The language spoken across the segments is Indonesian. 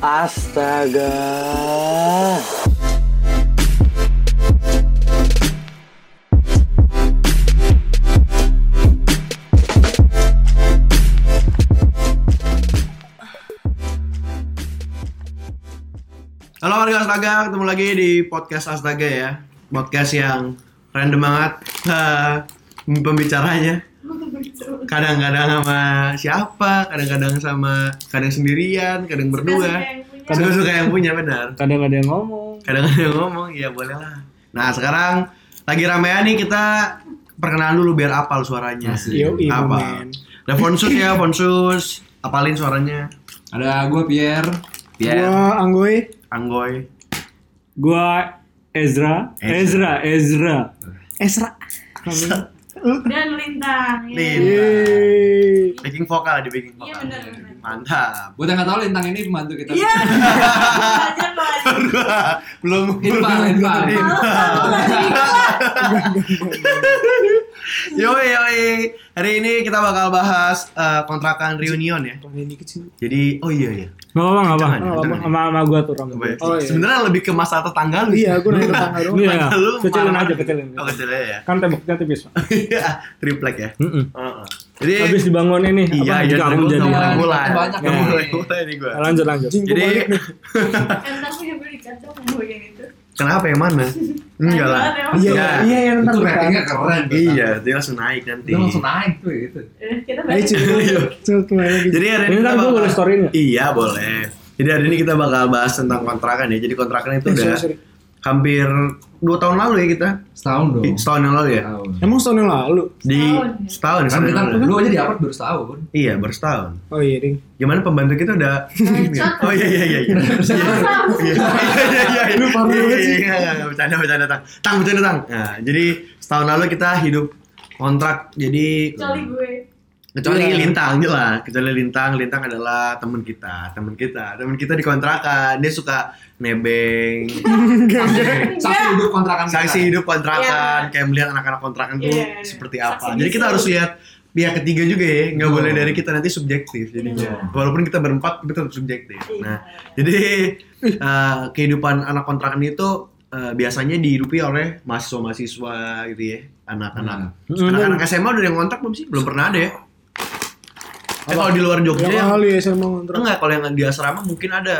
Astaga. Halo warga Astaga, ketemu lagi di podcast Astaga ya. Podcast yang random banget pembicaranya. Kadang-kadang sama siapa, kadang-kadang sama kadang sendirian, kadang berdua. Kadang suka yang punya benar. Kadang ada yang ngomong. Kadang ada yang ngomong, ya boleh lah. Nah sekarang lagi ramean nih kita perkenalan dulu biar apal suaranya. Yoi, Apa? Ada Fonsus ya, Fonsus. Apalin suaranya. Ada gue Pierre. Pierre, Gua Anggoy. Anggoy. Gua Ezra. Ezra, Ezra. Ezra. Dan lintang ya. Lintang. Yeay. Backing vokal di backing Iya vokal. benar benar. Mantap. Buat yang nggak tahu Lintang ini pembantu kita. Iya. Aja. belum jadi gua. Yoi yoi. Hari ini kita bakal bahas eh, kontrakan reunion ya. Jadi oh iya iya. Gak apa nggak apa. Jangan, Oh, jangan. Sama sama gua tuh. Coba ya. Oh, iya. Sebenarnya lebih ke masalah tetangga lu. Iya, gua nanya tetangga doang. Iya, Lu kecilin aja, kecilin. Oh kecilin ya. Kan temboknya tipis. Pak. Iya, triplek ya. Mm-mm. Heeh. Jadi Habis dibangun ini iya apa? iya Kamu jadi. mulai mulai. banyak nih. mulai mulai nih gua. Lanjut lanjut. Jadi kenapa yang mana? Enggak lah. Iya, Ya. iya yang Itu ntar ratingnya keren. tuh. Iya, dia langsung naik nanti. Itu langsung naik tuh gitu. Eh, Kita Ayo balik. coba. Coba kembali lagi. Jadi hari Ini kita gua bakal- boleh story nggak? Iya boleh. Jadi hari ini kita bakal bahas tentang kontrakan ya. Jadi kontrakan itu Eh, udah hampir dua tahun lalu ya kita. Setahun dong. Setahun yang lalu ya. Setahun. Emang setahun yang lalu? Di Setahun. setahun. Kan kita yang lalu. lu aja di apart baru setahun. Iya baru setahun. Oh iya, ding. Gimana pembantu kita udah? oh iya iya iya. iya. Iya iya iya. iya. Lu parah Iya, banget iya, sih. iya, iya, Bercanda bercanda tang. Tang bercanda tang. Nah jadi setahun lalu kita hidup kontrak. Jadi Kecuali gue. Kecuali Iya. lintang lah. Kecuali lintang lintang adalah teman kita teman kita. Teman kita di kontrakan dia suka nebeng. Saksi hidup kontrakan saksi hidup kontrakan Iya. kayak melihat anak-anak kontrakan tuh Iya, seperti apa. Saksi jadi kita harus lihat pihak ketiga juga ya. Nggak Betul. boleh dari kita nanti subjektif jadinya. Iya. walaupun kita berempat kita tetap subjektif. Nah jadi eh, kehidupan anak kontrakan itu eh, biasanya dihidupi oleh mahasiswa-mahasiswa gitu ya anak-anak. Hmm. anak-anak SMA udah yang kontrak belum sih? Belum pernah ada ya Eh, kalau di luar Jogja Yang kali ya sama kontrak. Enggak, kalau yang di asrama mungkin ada.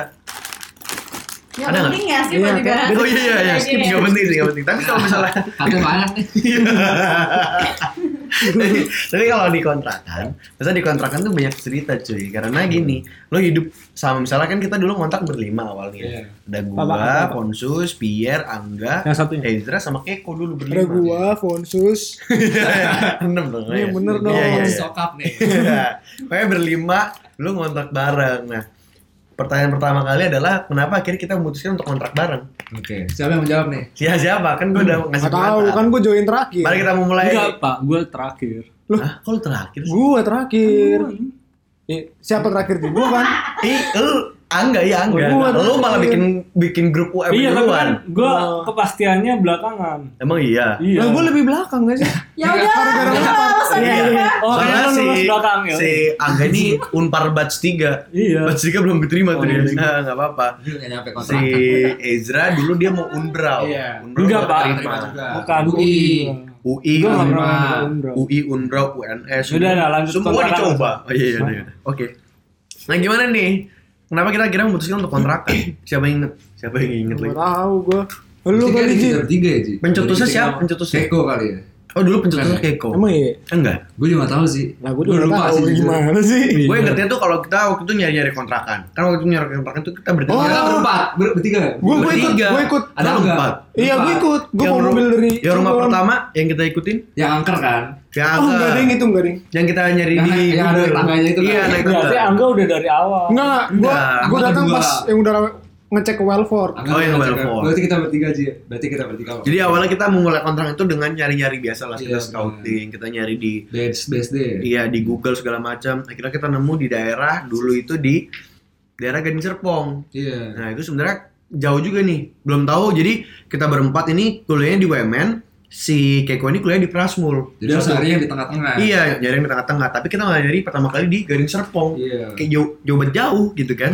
Yang Ada nggak? penting ya sih Iya, juga. kan? Oh iya iya iya, skip nggak penting sih nggak penting. Tapi kalau misalnya, Katanya banyak nih. tapi, tapi kalau di kontrakan, misalnya di kontrakan tuh banyak cerita cuy. Karena gini, lo hidup sama misalnya kan kita dulu kontrak berlima awalnya. Iya. Ada Apa, gua, apa, apa? Ponsus, Pierre, Angga, Yang satunya. Ezra sama Keko dulu Ada berlima. gua, Fonsus. Enam dong. Iya, ya? bener dong. Iya iya. iya. Sokap nih. Pokoknya berlima, lu ngontrak bareng. Nah, pertanyaan pertama kali adalah kenapa akhirnya kita memutuskan untuk kontrak bareng? Oke. Siapa yang menjawab nih? Siapa siapa? Kan gue udah ngasih Gak tahu pendapat. kan gua join terakhir. Mari kita memulai. Enggak, Pak. Gua terakhir. Hah? Kok lu terakhir? Gua terakhir. Eh, siapa terakhir di gua kan? Ih, lu Angga ya Angga. Gua lu malah terakhir. bikin bikin grup UM Iya, tapi duluan. kan gua Oh. kepastiannya belakangan. Emang iya. Iya. Lah gua lebih belakang gak sih? Ya udah. Iya, iya. Oh, Soalnya si, belakang ya. si Angga ini Unpar batch 3. Iya. Batch 3 belum diterima tuh Oh, dia. iya. Nah, enggak apa-apa. Nggak nyampe Si. Ezra dulu dia mau Unbrau. Iya. Unbrau Enggak, Pak. Bukan UI. UI, Unbrau. UI, Unbrau, UNS. Udah, udah, lanjut Semua dicoba. Oh iya, iya, iya. Oke. Nah, gimana nih? Kenapa kita kira memutuskan untuk kontrakan? Siapa yang inget? Siapa yang inget Gak lagi? tahu gua. Lu Bertiga kali kita bertiga ya, Ji. Pencetusnya siapa? Pencetusnya? Keko kali ya. Oh, dulu pencetusnya ya? Keko. Emang iya? Enggak. Gue juga gak tahu sih. Lah gua Gua juga lupa tahu sih, gimana sih. Gue ingetnya tuh kalau kita waktu itu nyari-nyari kontrakan. Kan waktu itu nyari kontrakan tuh kita bertiga. Oh. Kita berempat, ber- bertiga gua ikut, gua ikut. Ada empat. Iya, gua ikut. Gua Yang mau mobil dari Yang rumah pertama yang kita ikutin, Yang angker kan? yang Oh, enggak ding itu enggak ding. yang kita nyari Yang- di yang ada tangganya itu kan? Iya, naik Berarti. Angga udah dari awal. Enggak, gua gua datang pas yang udah ngecek ke Welford. Angker Oh, yang ngecek- Welford. Berarti kita bertiga Ji. Berarti kita bertiga. Jadi awalnya kita memulai kontrak itu dengan nyari-nyari biasa lah, kita Iya, scouting, kita nyari di BS, BSD. iya di Google segala macam. Akhirnya kita nemu di daerah dulu itu di daerah Gading Serpong. Iya. Nah itu sebenarnya jauh juga nih, belum tahu. Jadi kita berempat ini kuliahnya di UMN, si Keko ini kuliah di Prasmul. Jadi harus nyari yang di tengah-tengah. Iya, nyari yang di tengah-tengah. Tapi kita nggak nyari pertama kali di Gading Serpong. Iya. Kayak jauh, jauh banget jauh gitu kan.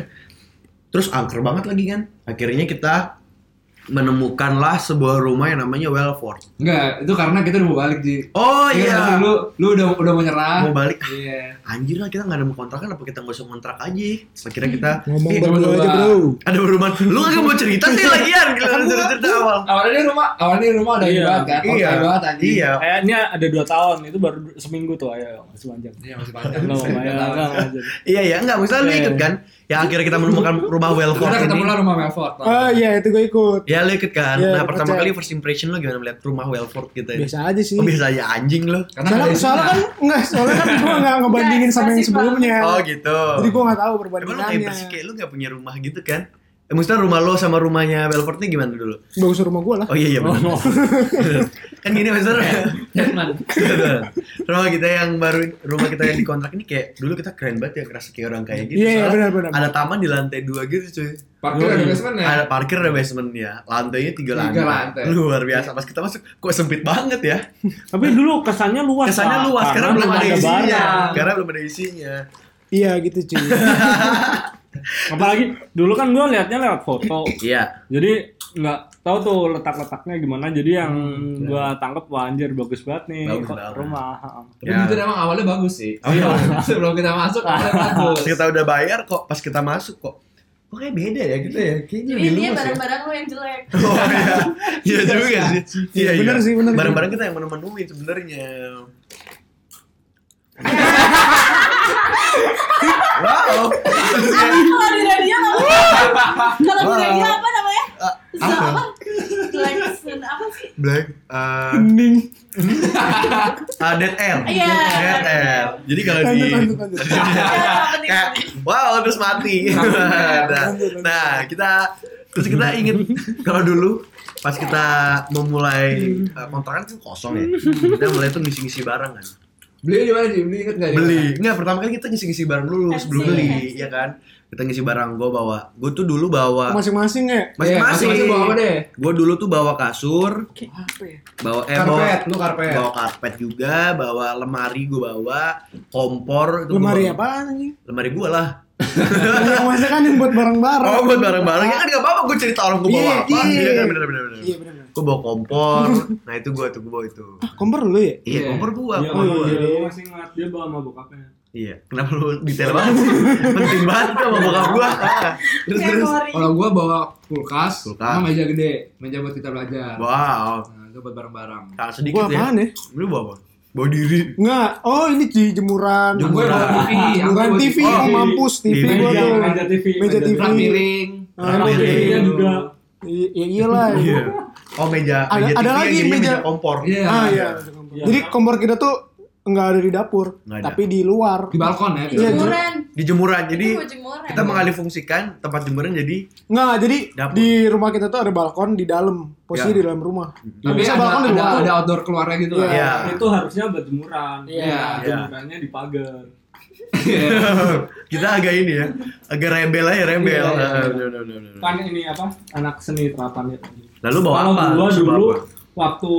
Terus angker banget lagi kan akhirnya kita menemukanlah sebuah rumah yang namanya Wellford Enggak, itu karena kita udah mau balik Ji. oh Iya, iya Lu lu udah udah mau nyerah. mau balik Iya. anjir lah kita nggak nemu kontrakan apa kita nggak usah kontrak aja akhirnya kita Ngomong eh, berdua aja bro. ada rumah lu gak mau cerita sih lagian gila lu cerita cerita awal Awalnya rumah, awalnya rumah ada Iya. banget kan. iya Iya. banget anjing. iya ini ada dua tahun, itu baru seminggu tuh, ayo masih panjang. Iya, masih panjang. Enggak ya, Nggak iya iya enggak misalnya lu Iya. ikut kan yang akhirnya kita menemukan rumah Wellford Kita ketemu rumah Melfort. Oh iya itu gue ikut. ya lu ikut kan Iya, nah pertama percaya. kali first impression lu gimana melihat rumah Wellford gitu ya Biasa aja sih. oh biasa aja anjing lu Karena Soalnya, ada soalnya kan enggak, soalnya kan gue nggak ngebandingin sama yang sebelumnya. oh gitu Jadi gue nggak tahu Emang lu kayak perbandingannya. persis kayak lu gak punya rumah gitu kan? Eh, maksudnya rumah lo sama rumahnya Belfort nih gimana dulu? Bagus rumah gue lah. Oh iya iya benar. kan gini maksudnya. rumah kita yang baru rumah kita yang dikontrak ini kayak dulu kita keren banget ya kerasa kayak orang kaya gitu. Iya, Soalnya benar, benar. Ada taman di lantai dua gitu cuy. parkir ada basement ya. Ada parkir ada basement ya. Lantainya tiga, Tiga lantai. lantai. Luar biasa. Pas kita masuk kok sempit banget ya. Tapi dulu kesannya luas. Kesannya luas karena karena belum ada isinya. barang. Karena belum ada isinya. Iya gitu cuy. Apalagi dulu kan gua liatnya lewat foto. Iya. Jadi nggak tahu tuh letak-letaknya gimana. Jadi yang gua tangkep wah anjir bagus banget nih Bagus kok banget. rumah. Tapi Ya. jujur emang awalnya bagus sih. Oh, iya. Sebelum kita masuk awalnya bagus. Pas kita udah bayar kok pas kita masuk kok kok kayak beda ya gitu ya. Kayaknya Jadi dia ya. barang-barang lu yang jelek. Oh iya, iya juga sih. Iya, Bener iya. sih, bener sih. Barang-barang kita yang menemuin sebenarnya. wow. Kalau di radio apa? Kalau di radio apa namanya? Ah, apa? Apa? Klaxon apa sih? Black. Uh, Hening. uh, Dead Air. Iya. Dead Air. Jadi kalau di lanjut, lanjut. kayak wow terus mati. nah, nah, kita terus kita inget kalau dulu pas kita memulai kontrakan kan kosong ya. Kita mulai tuh ngisi-ngisi barang kan. Beli di mana sih? Beli inget nggak? beli nggak pertama kali kita ngisi ngisi barang dulu sebelum beli ya kan kita ngisi barang gue bawa gue tuh dulu bawa Masing-masing ya. Masing-masing masing-masing bawa apa deh? gue dulu tuh bawa kasur apa ya? bawa eh bawa Karpet, lu karpet. bawa karpet juga bawa lemari gue bawa kompor itu gua Lemari bawa- apaan anjing? lemari gue lah yang masa kan yang buat barang-barang. oh buat barang-barang ya kan gak apa-apa gue cerita orang gue bawa Iya, apa iya. iya kan bener Iya benar. Gue bawa kompor nah itu gue tuh gue bawa itu Ah, kompor lu ya? iya Iya. kompor gue Iya, kompor oh, gue iya. gue masih ingat dia bawa sama bokapnya. iya kenapa lu detail banget sih penting banget tuh sama bokap gue terus terus. Kalau gua bawa kulkas, Kulkas. sama meja gede, meja buat kita belajar. wow Nah, itu buat barang-barang. Nah, sedikit Gua ya. apaan ya? Lu bawa apa? Bawa diri. Enggak. Oh ini di jemuran. Jemuran. TV, Jemuran bawa TV, Oh, oh, TV. mampus TV TV. gua Meja, tuh. meja TV. Meja TV. Piring. Ah, meja piring. Iya juga. Ya iyalah. Iya. Oh meja, Ada- meja ada lagi jadinya meja- kompor. Iya. Ah iya. Iya. Jadi kompor kita tuh enggak ada di dapur, Nggak ada. tapi di luar. Di balkon ya. di Iya, balkon. Jemuran. Di jemuran. Jadi jemuran. kita mengalih fungsikan tempat jemuran jadi Enggak, jadi Dapur. di rumah kita tuh ada balkon di dalam, posisi Ya. di dalam rumah. Tapi Bisa ada, balkon di ada, luar. ada outdoor keluarnya gitu lah. Iya. Itu harusnya buat jemuran. Iya. Iya. Jemurannya di pagar. kita agak ini ya, agak rebel aja rebel. Iya, iya, iya. Kan ini apa? Anak seni terapan ya. Lalu bawa Kalau apa? gua dulu apa? waktu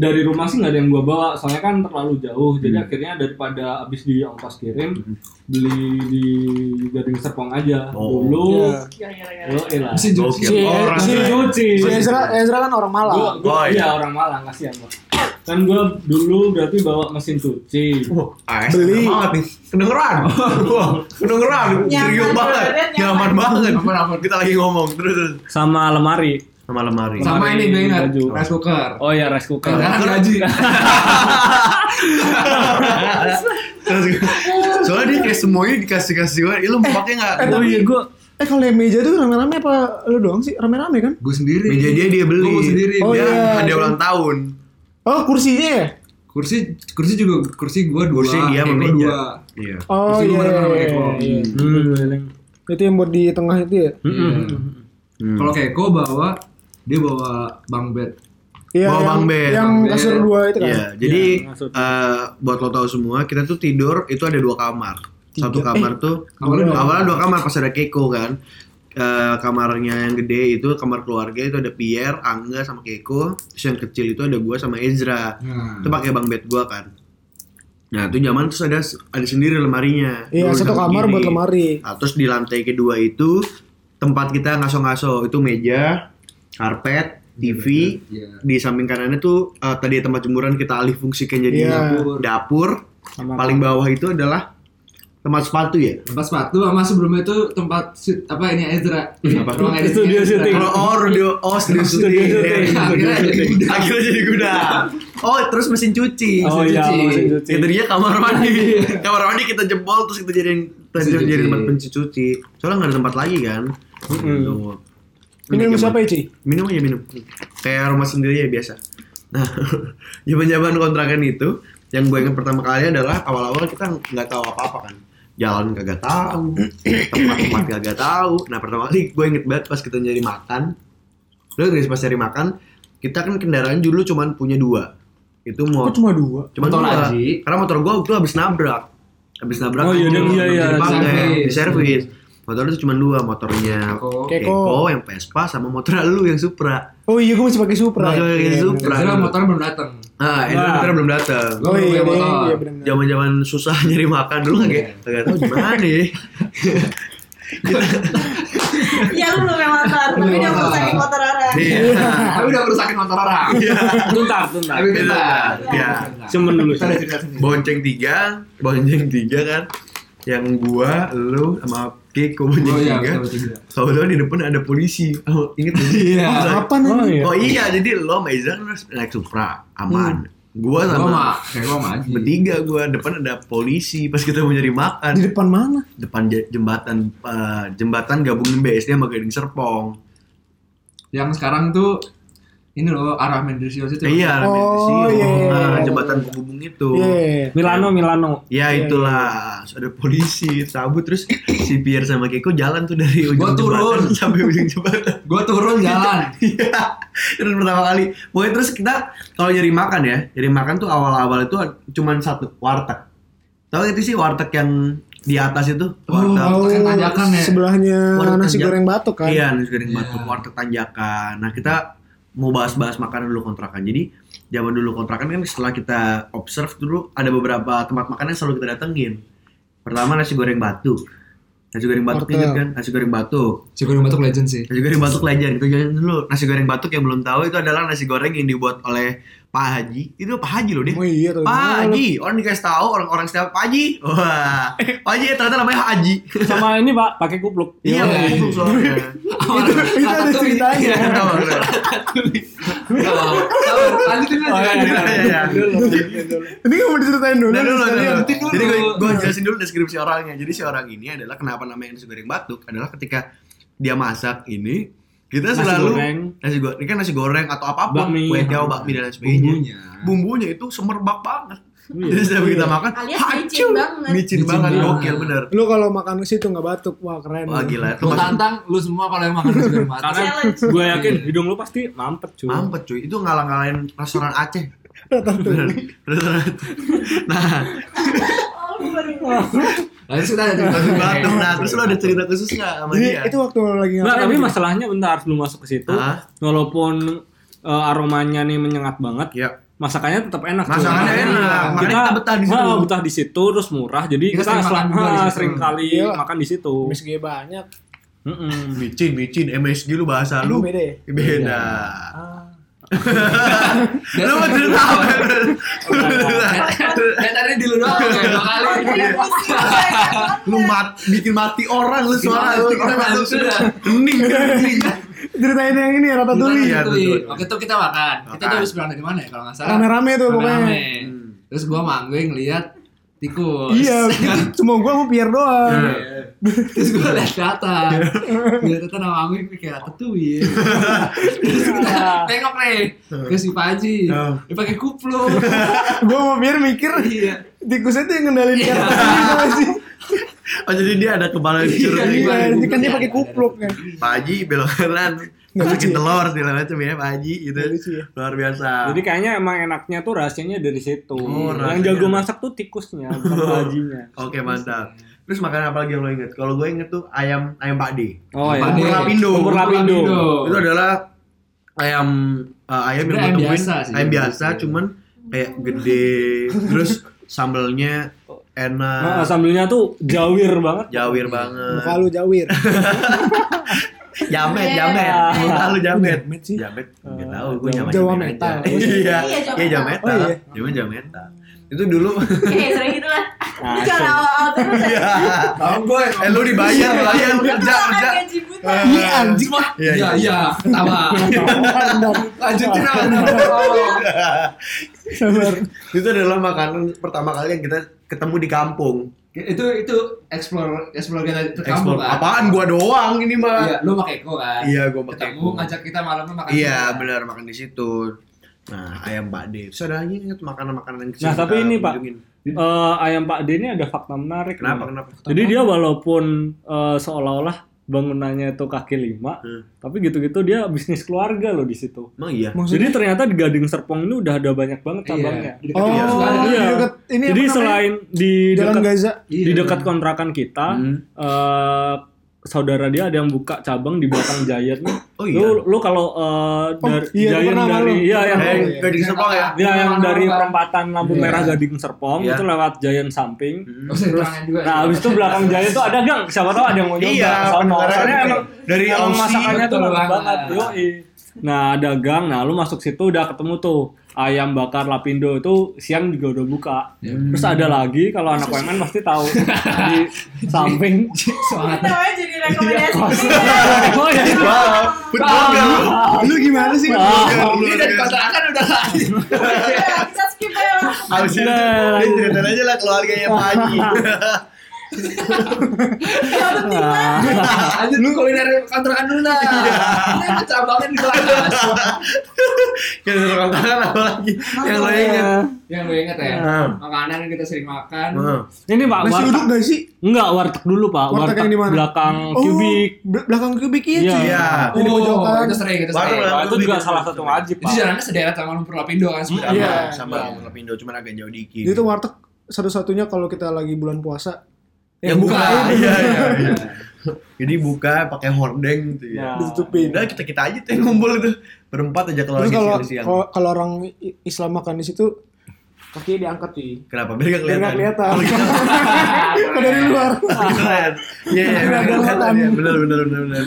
dari rumah sih nggak ada yang gua bawa, soalnya kan terlalu jauh. Jadi Hmm. akhirnya daripada abis di ongkos kirim, beli di Gading Serpong aja. Oh. Dulu, Iya. Gara-gara. yo elah. Mesin cuci. Si, si, cuci. si Ezra, Ezra kan orang Malang. Gua, gua, Oh, iya. iya orang Malang, kasihan gua. Kan gua dulu berarti bawa mesin cuci. Wah, AS Beli. banget nih. Kedengeran. Kedengeran. Nyaman Serius banget. banget, Nyaman nyaman. banget. Ampun, ampun. Kita lagi ngomong terus terus. Sama lemari. sama lemari. Sama Lemari ini gue ingat, rice cooker. Oh iya rice cooker. Karena gaji. Terus, soalnya dia kayak semuanya dikasih kasih gue, lu pakai nggak? eh, Oh iya gua Eh kalau yang meja tuh rame-rame apa lu doang sih? Rame-rame kan? Gue sendiri. Meja dia dia beli. Gue sendiri. Oh, dia iya. ada ulang tahun. Oh kursinya ya? Kursi kursi juga kursi gue dua. Kursi dia sama Eko dua. Iya. Oh Kursi iya. gua sama iya, Eko. iya. Hmm. Itu yang buat di tengah itu ya? Hmm. Hmm. Kalau Keko bawa dia bawa bang bed. Iya, Bawa bang bed. yang kasur dua itu kan? Iya, jadi Iya, maksud- eh, buat lo tahu semua, kita tuh tidur itu ada dua kamar. Satu Tiga. kamar tuh Awalnya dua awalnya dua kamar pas ada Keiko kan. Eh, kamarnya yang gede itu kamar keluarga itu ada Pierre, Angga sama Keiko. Terus yang kecil itu ada gua sama Ezra. Nah, Itu pakai bang bed gua kan. Nah, itu zaman terus ada ada sendiri lemarinya. Iya, Dulu satu kamar begini. buat lemari. Nah, terus di lantai kedua itu tempat kita ngaso-ngaso itu meja, karpet, TV, Iya. di samping kanannya tuh eh, tadi tempat jemuran kita alih fungsikan jadi dapur. dapur. Sama Paling bawah itu adalah tempat sepatu ya. Tempat sepatu sama sebelumnya itu tempat shoot, apa ini Ezra. Apa? Ruang editnya Studio Ezra. syuting. Kalau oh studio oh studio Studio syuting. Iya. Akhirnya jadi gudang. Jadi. Oh terus mesin cuci. Oh Mesin iya, cuci. mesin cuci. Ya tadinya kamar mandi. kamar mandi kita jebol terus kita jadiin kita jadiin cuci. tempat pencuci cuci. Soalnya nggak ada tempat lagi kan. Ini ilmu siapa ya, Ci? Minum aja minum. Kayak rumah sendiri ya biasa. Nah, zaman-zaman kontrakan itu, yang gue ingat pertama kali adalah awal-awal kita nggak tahu apa-apa kan. Jalan kagak tahu, tempat-tempat kagak tahu. Nah, pertama kali gue inget banget pas kita nyari makan. Terus guys pas nyari makan, kita kan kendaraan dulu cuman punya dua. Itu mau cuma dua? cuma Motor dua. Aji. Karena motor gue itu habis nabrak. Habis nabrak. Oh iya, kan, iya, iya, dipakai, servis. di servis. Motor itu cuma dua, motornya Keko. Keko. Yang Vespa sama motor lu yang Supra. Oh iya, gue masih pakai Supra. Masih pakai Iya, Supra. Ezra motornya belum datang. Ah, itu Nah. belum datang. Oh iya, iya, punya iya, iya. Zaman-zaman susah nyari makan dulu kagak kagak tahu gimana ya. Iya lu belum yang motor, tapi udah merusakin motor orang. Iya. Tapi udah merusakin motor orang. Tuntar, tuntar. Tapi bentar. Iya. Cuman dulu. Bonceng tiga, bonceng tiga kan. Yang gua, lu sama Keko bonceng Oh iya, tiga. Kalau di depan ada polisi. Oh, inget gak sih? Iya. Masa- Apa nih? Oh iya. Oh iya, jadi lo sama Izan harus naik Supra, aman. Gua Gua sama mah, kayak gua mah Aji. bertiga gua depan ada polisi pas kita mau nyari makan. Di depan mana? depan je- jembatan eh, jembatan gabungin BSD sama Gading Serpong. Yang sekarang tuh ini loh arah Mendelsios itu. Eh, iya, Oh, Sio. iya, iya, Nah, jembatan penghubung itu. Iya. Milano, Milano. Ya Iya, itulah, Terus ada polisi cabut terus si Pierre sama Keko jalan tuh dari ujung Gua jembatan turun. sampai ujung jembatan. Gua turun jalan. Iya, terus pertama kali. Pokoknya terus kita kalau nyari makan ya, nyari makan tuh awal-awal itu cuman satu warteg. Tahu itu sih warteg yang di atas itu warteg. Oh, tanjakan ya? Sebelahnya Warteg nasi tanjak- goreng batuk kan? Iya, nasi goreng batuk, warteg tanjakan. Nah, kita mau bahas-bahas makanan dulu kontrakan. Jadi, zaman dulu kontrakan kan setelah kita observe dulu ada beberapa tempat makan yang selalu kita datengin. Pertama nasi goreng batuk. Nasi goreng batuk Wortel. inget kan? Nasi goreng batuk. Si goreng batuk legend sih. Nasi goreng batuk legend. Itu jangan dulu. Nasi goreng batuk yang belum tahu itu adalah nasi goreng yang dibuat oleh Pak Haji. Itu Pak Haji loh dia. Oh iya. Pak Haji, orang dikasih tahu orang-orang setiap Pak Haji. Wah, Pak Haji ternyata namanya Haji. Sama ini, Pak, pakai kupluk. Iya, Iya. itu soalnya. Itu itu ada ceritanya. Tahu, tahu. Lanjutin Oh, iya, aja. Iya, iya, iya. Ini nggak mau diceritain dulu. Nah, dulu, sekalian. dulu. Jadi gue gue jelasin dulu deskripsi orangnya. Jadi si orang ini adalah kenapa namanya nasi goreng batuk adalah ketika dia masak ini kita Nasi selalu goreng. nasi goreng ini kan nasi goreng atau apa pun Bakmi. kue tiaw bakmi dan lain sebagainya Bumbunya. bumbunya itu semerbak banget Iya. jadi setiap kita makan Alias hancur. micin banget. micin Micin banget banget. gokil bener Lu kalau makan ke situ nggak batuk, wah keren. wah gila itu Lu tantang lu semua kalau yang makan nasi goreng batuk. Karena Challenge. gue yakin hidung lu pasti mampet, cuy. mampet cuy itu ngalang-ngalain restoran Aceh restoran nah lu baru Lalu sudah ada cerita nasi batuk nah terus lo ada cerita khusus nggak sama Jadi dia itu waktu lagi Nggak, ngapain? tapi gitu? masalahnya bentar sebelum masuk ke situ, walaupun eh, aromanya nih menyengat banget, ya masakannya tetap enak. Masakannya Karena enak, makanya kita betah di situ. Ah, betah di situ terus murah, jadi Kita kita, sering sel- makan juga di situ. sering kali Iya. makan di situ. MSG banyak. Mm-mm. micin micin MSG lu bahasa Lu beda ya? beda Ah. Lu mau cerita apa Dan tadi di lu doang kayak dua kali. lu mat bikin mati orang lu suara lu Kita masuk sudah. hening hening Ceritain yang ini ya, Ratatouille. Iya, betul. Waktu itu kita makan. Kita tuh habis pulang dari mana ya kalau nggak salah. Rame-rame tuh pokoknya. Terus gua manggung ngeliat tikus. Iya, cuma gua mau Pierre doang. Iya. Terus gue liat ke atas Gue liat nama Anggung kayak ratatouille Terus kita tengok nih Ke si Paji. Dia pakai kupluk Gua mau Pierre mikir Iya tikusnya tuh yang ngendalin Iya. sih. oh jadi dia ada kepala curug Iya, Iya, Iya, kan dia iya. pakai kupluk kan. Pak Haji belok kanan masukin ya? telur segala macam ya Pak Haji gitu lucu ya? luar biasa Jadi kayaknya emang enaknya tuh rahasianya dari situ. Oh, yang jago masak tuh tikusnya, bukan hajinya. oke mantap terus makanan apa lagi yang lo inget kalau gue inget tuh ayam ayam Pak D Oh Pak iya. Lapindo Bubur lapindo. itu adalah ayam eh, ayam yang ayam ditutupin biasa sih. ayam biasa cuman kayak gede terus sambelnya enak, Nah, sambilnya tuh jawir banget. jawir banget. Muka lu jawir. Jamet, Iya. jamet. Muka lu jamet. Jamet sih. Jamet, nggak tahu, gue Jawa- nyaman Jawa aja. metal. Iya, Iya, Jawa iya Jawa metal. metal. Oh, iya. Jawa Jawa metal. Itu dulu. Kayak sering gitu lah. Nah, Jangan awal-awal terus ya. Iya. Tahu gue. Eh lu dibayar, bayar lu kerja, kerja. Iya anjing. Iya, Iya, iya. Ketawa. Lanjutin apa? Sabar. Itu adalah makanan pertama kali yang kita ketemu di kampung. Itu itu explore explore kita ke Explore. kan. Apaan gua doang ini mah. Iya, lu pakai Eko kan. Iya, gua pakai Ketemu Eko. ngajak kita malamnya makan. Iya, benar makan di situ. Nah, ayam Pak D. Terus ada lagi ingat makanan-makanan yang Nah, kita tapi ini, Pak. Eh, ayam Pak D ini ada fakta menarik. Kenapa? nih. Kenapa? Jadi dia walaupun eh, seolah-olah bangunannya itu kaki lima, Hmm. tapi gitu-gitu dia bisnis keluarga loh di situ. Emang iya. Jadi ternyata di Gading Serpong ini udah ada banyak banget cabangnya. Iya. Di dekat Oh, Iya. dekat ini Jadi selain di Jalan dekat Gaza. Iya. di dekat kontrakan kita, Hmm. eh, saudara dia ada yang buka cabang di belakang Giant nih. Oh iya. Lu lu kalau Oh, dari iya, Giant dari iya yang Eh, iya. Gading Serpong ya? Ya yang dari perempatan lampu Iya. merah Gading Serpong Iya. itu lewat Giant samping. Oh, saya Terus, nah abis itu belakang Giant tuh ada gang, siapa tahu ada yang mau nyoba. Iya, Sono. pendengaran Soalnya dari- emang dari emang Aussie, masakannya tuh mantap banget. banget. Nah ada gang, nah lu masuk situ udah ketemu tuh ayam bakar Lapindo itu siang juga udah buka. Terus ada lagi kalau anak UMN pasti tahu di samping. Aja jadi rekomendasi. Oh iya. Wow, food blogger lu. Lu gimana sih? Ah. Ini dari kontrakan udah. Iya, Kita skip aja lah. Abis itu dia ceritain aja lah keluarganya Pak Haji. Lanjut lu kuliner kontrakan dulu dah. Ini ada cabangnya di kelas. Kita suruh kontrakan apa lagi? Yang lo ingat? Yang lu inget ya? Hmm. Makanan yang kita sering makan. Heeh. Ini Pak, Nasi warteg. uduk gak sih? Enggak, warteg dulu Pak. Warteg yang di mana? belakang Oh, kubik. bel- belakang kubik iya Iya. cuy. Iya. Ini Oh, pojokan. itu sering, itu sering. lah. Nah, itu juga salah satu wajib Itu Pak. jalannya sederet sama Lumpur Lapindo kan sebenarnya. Iya. Sama Lapindo cuman agak jauh dikit. Dia tuh warteg satu-satunya kalau kita lagi bulan puasa. Yang buka. bukain. Iya, iya, iya. Jadi buka pakai hordeng gitu ya. Ya. Ditutupin. Udah kita kita aja tuh yang ngumpul itu berempat aja kalau siang. kalau kalau orang Islam makan di situ kakinya diangkat cuy. Kenapa? Biar gak Biar kelihatan. nggak kelihatan. Gitu. Kok dari luar. Keren. Iya, iya, Biar benar, nggak benar, kelihatan. iya, benar, benar, benar, benar.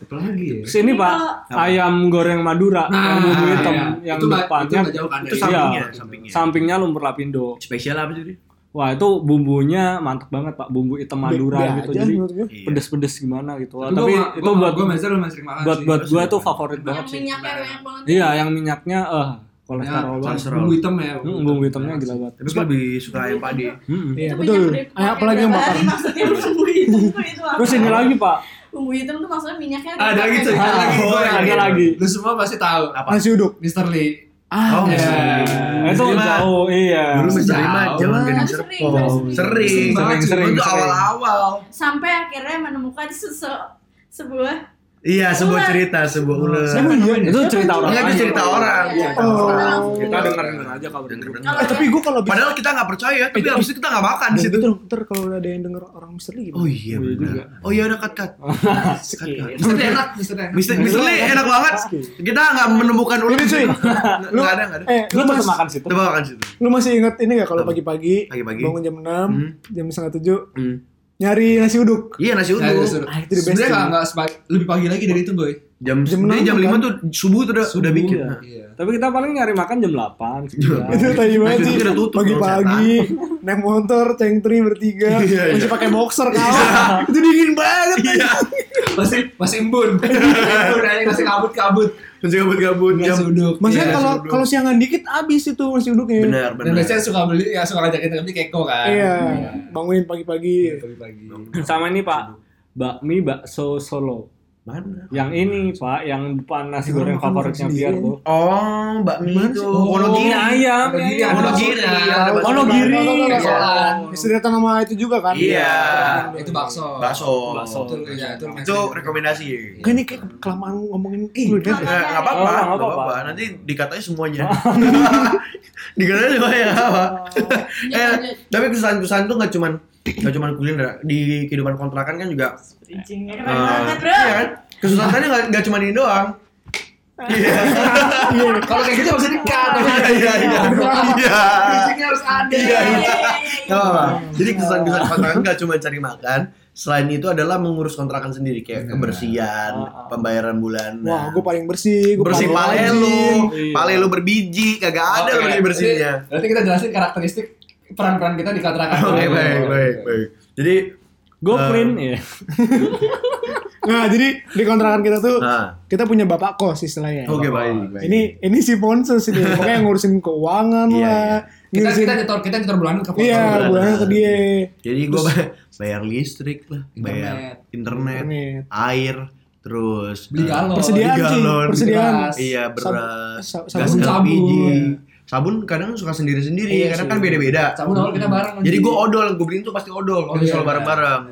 Apa lagi ya? Terus ini Pak, Apa? ayam goreng Madura yang bumbu hitam iya. yang Itu depannya itu jauh kan Itu sampingnya, Iya. sampingnya. sampingnya lumpur lapindo. Spesial apa sih? Wah itu bumbunya mantep banget Pak, bumbu hitam Madura Be- gitu. aja Jadi gue. Iya. pedes-pedes gimana gitu. Tapi, Tapi gua- itu gua- buat gua Mazer lumayan sering makan buat sih. buat gua Terus tuh favorit banget Yang sih. minyaknya banyak banget. Iya, yang minyaknya eh Ya, kolesterol banget. kolesterol. Bumbu hitam ya. Hmm, bumbu hitamnya gila banget. Tapi gue lebih suka ayam padi. Iya betul. Ayam apalagi yang bakar. hari Maksudnya bumbu hitam tuh itu apa? Terus ini lagi Pak, Bumbu hitam tuh maksudnya minyaknya Ada lagi tuh, dipakai. ada lagi. Oh, ada lagi. Lu semua pasti tahu. Apa? Nasi uduk. Mr. Lee. Oh, Iya. Eh, itu mah- jauh iya. Dulu jangan Lah. gading Sering, serpong. sering. Sering, Sering sering, sering, Itu sering. awal-awal. Sampai akhirnya menemukan sese- sebuah Iya, sebuah Ular. cerita, sebuah ular. Emang iya. Itu cerita orang Enggak, itu cerita orang. Iya. Oh. Kita denger-denger aja kabar Denger-denger. Eh tapi gue kalau bisa Padahal kita nggak percaya, tapi abis itu kita nggak makan di situ. Betul, ntar kalau ada yang denger orang misteri Oh iya Iya benar. Oh iya udah cut cut. Cut, cut. Mr. Lee enak, Mr. Lee. Mister Mister Lee enak banget. Kita nggak menemukan ular. Ini, cuy. Nggak Lu- nggak ada nggak ada. Eh, Lu lu tetap mas, makan situ. Coba makan situ. lu masih inget ini gak kalau pagi-pagi Pagi-pagi. bangun jam 6, Hmm. jam setengah 7 Hmm. Nyari nasi uduk. Iya nasi Nah, uduk. itu seru. Ah, itu the best Sebenarnya nggak nggak sepagi- lebih pagi lagi dari itu, boy. Jam Jam jam, enam jam kan? 5 tuh subuh tuh udah Subuh, udah bikin. ya. Nah. Iya. Tapi kita paling nyari makan jam 8. itu tadi banget sih. udah tutup, Pagi-pagi naik motor, cengtri bertiga, Iya, iya. masih pakai boxer kawan. itu dingin banget. Iya. Masih masih embun. Embun aja masih kabut-kabut. Masih gabut-gabut jam. Nasi uduk. Maksudnya Iya, kalau kalau siangan dikit habis itu nasi uduknya. Benar, Dan benar. biasanya suka beli, ya suka ngajakin temen keko kan. Iya, bangunin pagi-pagi. Pagi-pagi. Sama ini Pak, bakmi bakso Solo. Mana? Yang ini Pak, yang depan nasi goreng favoritnya biar tuh. Oh, bakmi itu. Oh, Wonogiri. Ini ayam, Wonogiri, Wonogiri. Istirahat nama itu juga kan? Iya. Itu bakso. Bakso. Bakso. Itu, ya, itu, lumayan Itu sering. rekomendasi. Kan ini kayak kelamaan ngomongin kuliner. Nggak nggak apa-apa, Oh, nggak nggak apa-apa. apa-apa. Nanti dikatain semuanya. dikatain semuanya apa. eh, tapi kesan-kesan tuh nggak cuman nggak cuman kuliner di kehidupan kontrakan kan juga Bridgingnya eh, keren banget bro. iya kan kesusahannya nggak nggak cuma ini doang iya Kalau kayak gitu harus dikat. iya iya iya iya Bridgingnya harus ada. Iya, iya. Apa-apa. Jadi kesan-kesan kontrakan nggak cuma cari makan, selain itu adalah mengurus kontrakan sendiri kayak kebersihan, pembayaran bulanan. Wah, gue paling bersih, gue bersih paling pale lu. Iya. pale lu berbiji, kagak ada Oke, bersih bersihnya. Berarti, berarti kita jelasin karakteristik peran-peran kita di kontrakan. Oke baik baik baik. Jadi Eh. print ya. Nah, jadi di kontrakan kita tuh nah, kita punya bapak kos istilahnya. oke baik baik. Ini ini si Ponsus ini, pokoknya yang ngurusin keuangan Iya, lah. Kita ngurusin- kita nyetor kita nyetor bulanan ke Iya, bulanan. ke dia. Jadi gue bayar listrik lah, bayar internet, Internet. air, terus Beli eh, galon. Persediaan beli sih, galon, persediaan. beras. Iya Sab- beras, sa- gas sabun, LPG, sabun. Sabun kadang suka sendiri-sendiri, Iya kadang sih. kan beda-beda. Sabun awal kita bareng. Jadi gue odol, gue beliin tuh pasti odol, kalau iya. selalu bareng-bareng.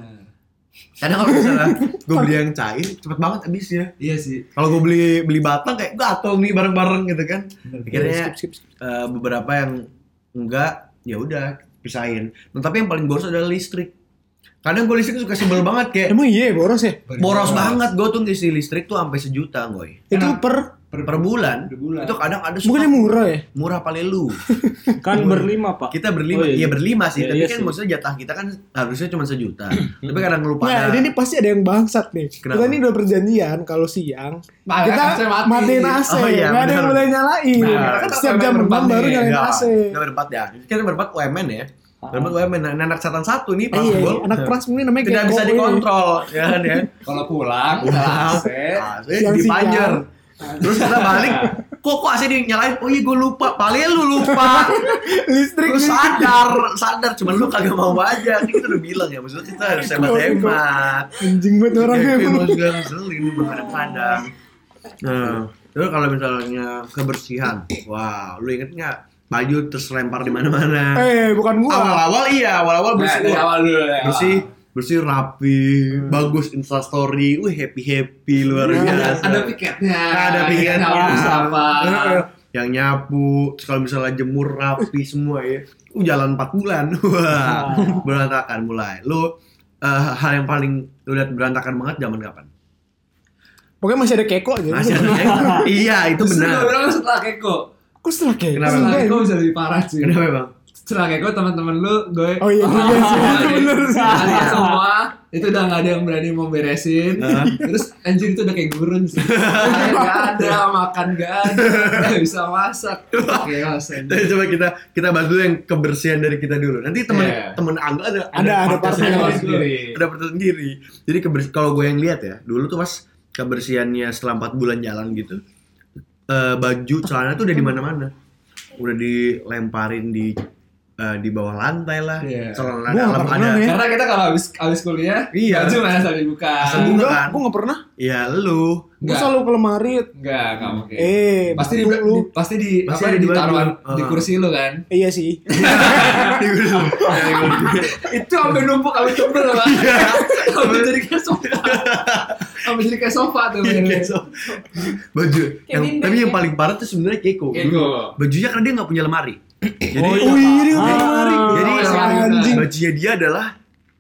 Kadang kalau misalnya gue beli yang cair, cepet banget habisnya. Iya sih. Kalau gue beli beli batang kayak gatel nih bareng-bareng gitu kan. Akhirnya Skip, skip, skip. eh, beberapa yang enggak, ya udah pisahin. Nah, tapi yang paling boros adalah listrik. Kadang gue listrik suka sebel banget kayak Emang iya boros ya? boros banget gue tuh ngisi listrik tuh sampai sejuta goy Itu Kenapa? Per per, bulan. Per bulan. Itu kadang ada suka bukannya murah ya? murah paling lu. Kan berlima, Pak. Kita berlima, Oh, iya. iya. berlima sih, Iya, tapi iya kan sih. maksudnya jatah kita kan harusnya cuma sejuta. tapi kadang lupa Nah, ini, ini pasti ada yang bangsat nih. Kenapa? Kita ini udah perjanjian kalau siang Nah, kita AC mati. matiin AC, Oh, iya, nggak ada yang boleh nyalain. Nah, kan kita setiap kan jam berempat baru nyalain Ya, AC. Kita berempat ya. Kita berempat UMN ya. Berempat UMN. Nah, anak catatan satu nih, Eh, iya, anak pras ini namanya tidak bisa dikontrol, ya kan ya. Kalau pulang, kita AC. AC Siang-siang. dipanjer. Terus kita balik, kok kok AC dinyalain? Oh iya gue lupa, paling lu lupa. ini. Listrik Lu sadar, sadar, cuman lu kagak mau aja. Kan kita udah bilang ya, maksudnya kita harus hemat-hemat. Anjing banget orangnya. Emang juga ngeselin banget kadang. Nah, terus kalau misalnya kebersihan, wow, lu inget nggak baju terus lempar di mana-mana? Eh, bukan gua. Awal-awal iya, awal-awal Nah, bersih, dari awal dulu ya. bersih, bersih rapi, bagus instastory, wih happy happy luar Nah, biasa. Ada piketnya. Ada piketnya. Apa? Eh, yang nyapu, terus kalau misalnya jemur rapi semua ya, uh, jalan 4 bulan, wah, berantakan mulai. Lu eh, hal yang paling lu lihat berantakan banget zaman kapan? Pokoknya masih ada keko aja. Masih ada yang- iya itu benar. gue bilang setelah keko. Kok setelah keko? Kenapa? Setelah keko bisa lebih parah sih. Kenapa bang? Setelah keko teman-teman lu gue Oh iya juga sih. Itu bener sih. Kalian semua itu udah gak ada yang berani mau beresin? Terus anjir itu udah kayak gurun sih Air Gak ada, makan gak ada Gak bisa masak Oke. Tapi coba kita kita bahas dulu yang kebersihan dari kita dulu. Nanti temen Iya. temen Angga ada Ada, ada partnya sendiri. Ada partnya sendiri. Jadi kalau gue yang lihat ya, dulu tuh pas kebersihannya setelah 4 bulan jalan gitu, eh, baju celana tuh udah di mana-mana. Udah dilemparin di eh, di bawah lantai lah. Iya. Celana dalam pernah ada. ya. Karena kita kalau habis, habis kuliah Iya. Baju mana Asal buka. Enggak, kan? gua nggak pernah. Ya lu. Enggak. selalu ke lemari. Enggak, enggak mungkin Eh, Pasti di, lu. di- pasti di Pasti apa di ditaruhan baju. di kursi lu kan Iya sih. itu sampai numpuk sampai tebel pak sampai jadi kayak sofa sampai jadi kayak sofa tuh Iya, kayak so. baju yang, tapi yang ya. paling parah tuh sebenarnya Keiko. Keko. Bajunya karena dia nggak punya lemari. Jadi Oh iya, Ah. lemari. Jadi Oh, iya. anjing. bajunya dia adalah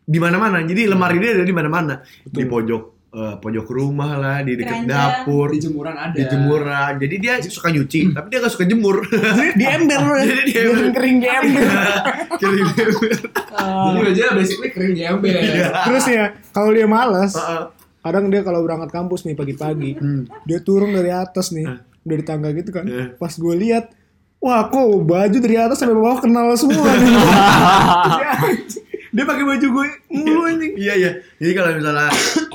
di mana-mana. Jadi lemari dia ada di mana-mana. Di pojok eh, pojok rumah lah, di dekat Keranjang. dapur, di jemuran ada di jemuran. Jadi dia suka nyuci, tapi dia nggak suka jemur. Di ember. Jadi di ember. Kering di ember. Kering ember. jadi bajunya basically kering di ember Iya. Terus ya, kalau dia malas, Heeh. kadang dia kalau berangkat kampus nih pagi-pagi, dia turun dari atas nih, dari tangga gitu kan. Eh. Pas gue lihat, wah kok baju dari atas sampai bawah kenal semua nih. dia, dia pakai baju gue mulu anjing. Iya iya. Jadi kalau misalnya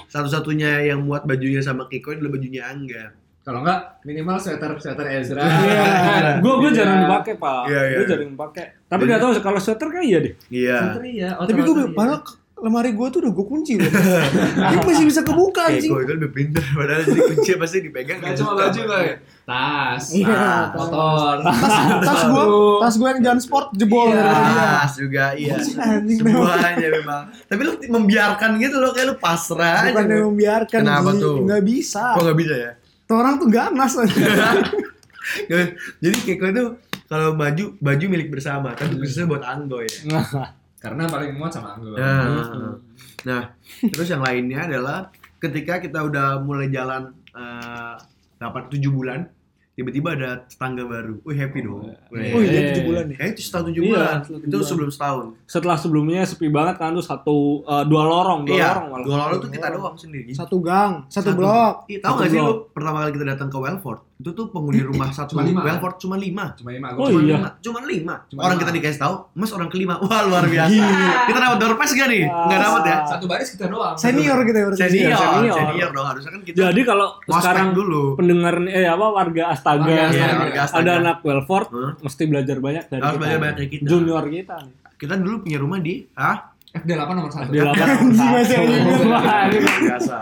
satu-satunya yang muat bajunya sama Kiko adalah bajunya Angga. kalau enggak minimal sweater sweater Ezra Iya. Gue gue Iya. jarang dipakai pak. Iya, iya. Gue jarang dipakai. Tapi nggak tahu kalau sweater kayak iya deh. Iya. Sweater iya Tapi gue padahal lemari gue tuh udah gue kunci loh. Ini masih bisa kebuka anjing. Kiko itu lebih pintar padahal jadi kunci pasti dipegang. Gak cuma baju gak ya? Tas, Iya, tas, motor, tas tas gue tas gue yang jalan sport jebol Iya. Tas juga iya. Semuanya memang. Tapi lu membiarkan gitu loh kayak lu pasrah aja. Bukan yang membiarkan Kenapa tuh? Nggak bisa. Kok nggak bisa ya? Tuh orang tuh ganas Jadi Kiko itu kalau baju baju milik bersama, tapi khususnya buat Anggo ya. Karena paling muat sama Anggo. Nah, nah, terus yang lainnya adalah ketika kita udah mulai jalan eh, dapat tujuh bulan, tiba-tiba ada tetangga baru. Wih happy dong. Wih. Oh iya, Eh. tujuh bulan ya. Kayaknya itu setahun tujuh Iya, bulan. setahun Itu bulan. sebelum setahun. Setelah sebelumnya sepi banget kan tuh satu eh, dua lorong, dua Iya. lorong malah. Dua lalu tuh kita doang sendiri. Satu gang, satu, blok. Iya, tahu Satu gak sih lu pertama kali kita datang ke Welford itu tuh penghuni rumah satu Cuma lima. Welford cuma lima. Cuma lima. Oh, Cuma iya. lima. Cuma lima. Cuma orang lima. kita dikasih tahu, Mas orang kelima. Wah luar biasa. kita dapat door pass gak nih? Enggak dapat ya. Satu baris kita doang. Senior ya berarti. Senior, Senior. senior, dong harusnya kan kita. Jadi kalau sekarang dulu. pendengar eh apa warga Astaga, Warga Astaga. ada Warga Astaga. anak Welford Hah? mesti belajar banyak dari Harus kita. belajar banyak dari kita. Junior kita. Kita dulu punya rumah di ah FD8 nomor satu. Di lapangan Anjing, masih satu. anjing. Wah, ini biasa.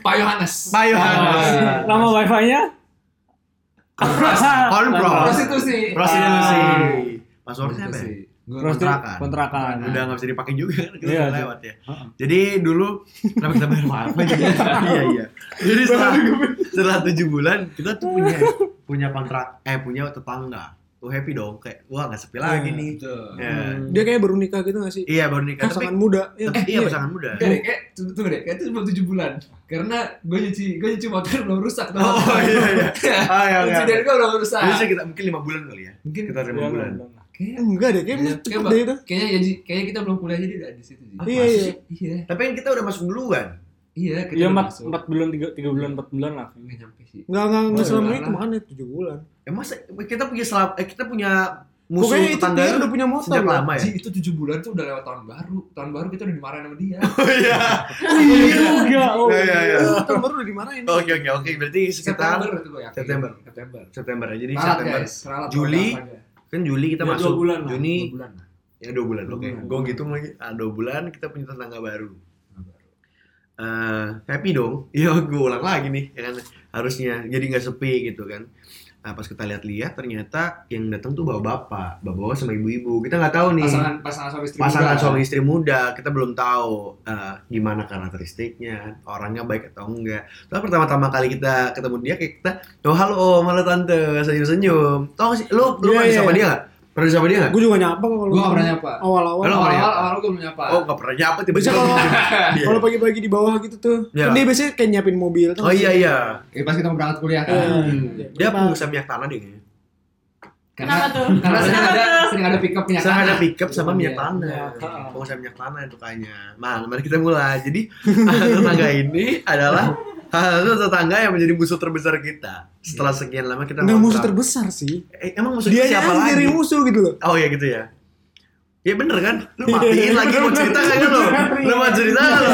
Pak Yohanes. Pak Yohanes. Nama wifi-nya? Konpro. Prostitusi. Prostitusi. Ah. Passwordnya apa? ya? Kontrakan. kontrakan. Udah nggak bisa dipakai juga kan kita Iya, udah iya. lewat ya. Jadi dulu kenapa kita bayar mahal? iya iya. Jadi setelah setelah tujuh bulan kita tuh punya punya kontrak eh punya tetangga. Tuh happy dong kayak wah nggak sepi lagi Iya, nih. Betul. Ya. Dia kayak baru nikah gitu gak sih? Iya baru nikah tapi Pasangan muda. Ya, eh, iya pasangan muda. Deh, kayak tunggu tunggu deh, kayak itu belum tujuh bulan. Karena gue nyuci, gue nyuci motor belum rusak. tuh. Oh iya iya. Ah iya Nyuci iya. dari gue belum rusak. Bisa kita mungkin lima bulan kali ya. Mungkin Kita lima bulan. benar. kayak Enggak deh, kayak Iya, cepet kayak deh itu. Kayaknya ya, kayaknya kita belum kuliah jadi di situ sih. Iya, iya. Iya. Tapi kan kita udah masuk duluan. Iya, kita Iya udah empat masuk. empat bulan tiga tiga bulan empat bulan lah. Nggak nyampe sih. Enggak, enggak, enggak Oh, selama iya. itu makanya tujuh bulan. Eh masa kita punya selap eh kita punya musuh Pokoknya itu tetangga dia udah punya motor sejak loh. lama ya. Ji, itu tujuh bulan tuh udah lewat tahun baru. Tahun baru kita udah dimarahin sama dia. Oh iya. Iya juga. Oh, Iya iya iya. Oh, tahun baru udah dimarahin. Oke oke oke berarti sekitar September itu gue yakin. September. September. September ya. Jadi Ralat, September. guys. Juli. Kan Juli kita Ya, dua masuk. bulan. Juni Dua bulan ya dua bulan. Oke. Gue ngitung lagi. Ah, dua bulan kita punya tetangga baru. Baru. Eh happy dong. Iya gue ulang lagi nih. Ya kan harusnya jadi nggak sepi gitu kan. Nah pas kita lihat-lihat ternyata yang datang tuh bawa bapak, bapak sama ibu-ibu. Kita nggak tahu nih. Pasangan pasangan suami istri pasangan muda. suami istri muda kita belum tahu eh, gimana karakteristiknya orangnya baik atau enggak tapi pertama-tama kali kita ketemu dia kayak kita oh halo om halo tante senyum senyum tau sih lu lu Iya, pernah iya. sama dia nggak pernah sama dia nggak Gue juga nyapa kok kalau Gue gak pernah nyapa. Awal-awal. Halo, Awal nyapa. awal awal gue belum nyapa. oh nggak pernah nyapa Biasa tiba-tiba kalau Iya. kalau pagi-pagi di bawah gitu tuh. Iya. Kan dia biasanya kayak nyiapin mobil. oh gak iya iya Kayak pas kita mau berangkat kuliah kan. Iya. Hmm. Iya. dia pengusaha minyak tanah deh kayaknya Kenapa tuh? Karena sering ada sering ada pick up minyak tanah. ada pickup sama minyak Iya. tanah. Iya. Pengusaha minyak tanah itu kayaknya. Nah, mari kita mulai. Jadi tetangga ini adalah salah satu tetangga yang menjadi musuh terbesar kita. Setelah sekian lama kita Nggak musuh terbesar sih. Eh, emang musuh Dia siapa lagi? jadi musuh gitu loh. Oh iya gitu ya. Ya bener kan? Lu matiin lagi mau cerita kagak lu? Lu mau cerita nggak lu?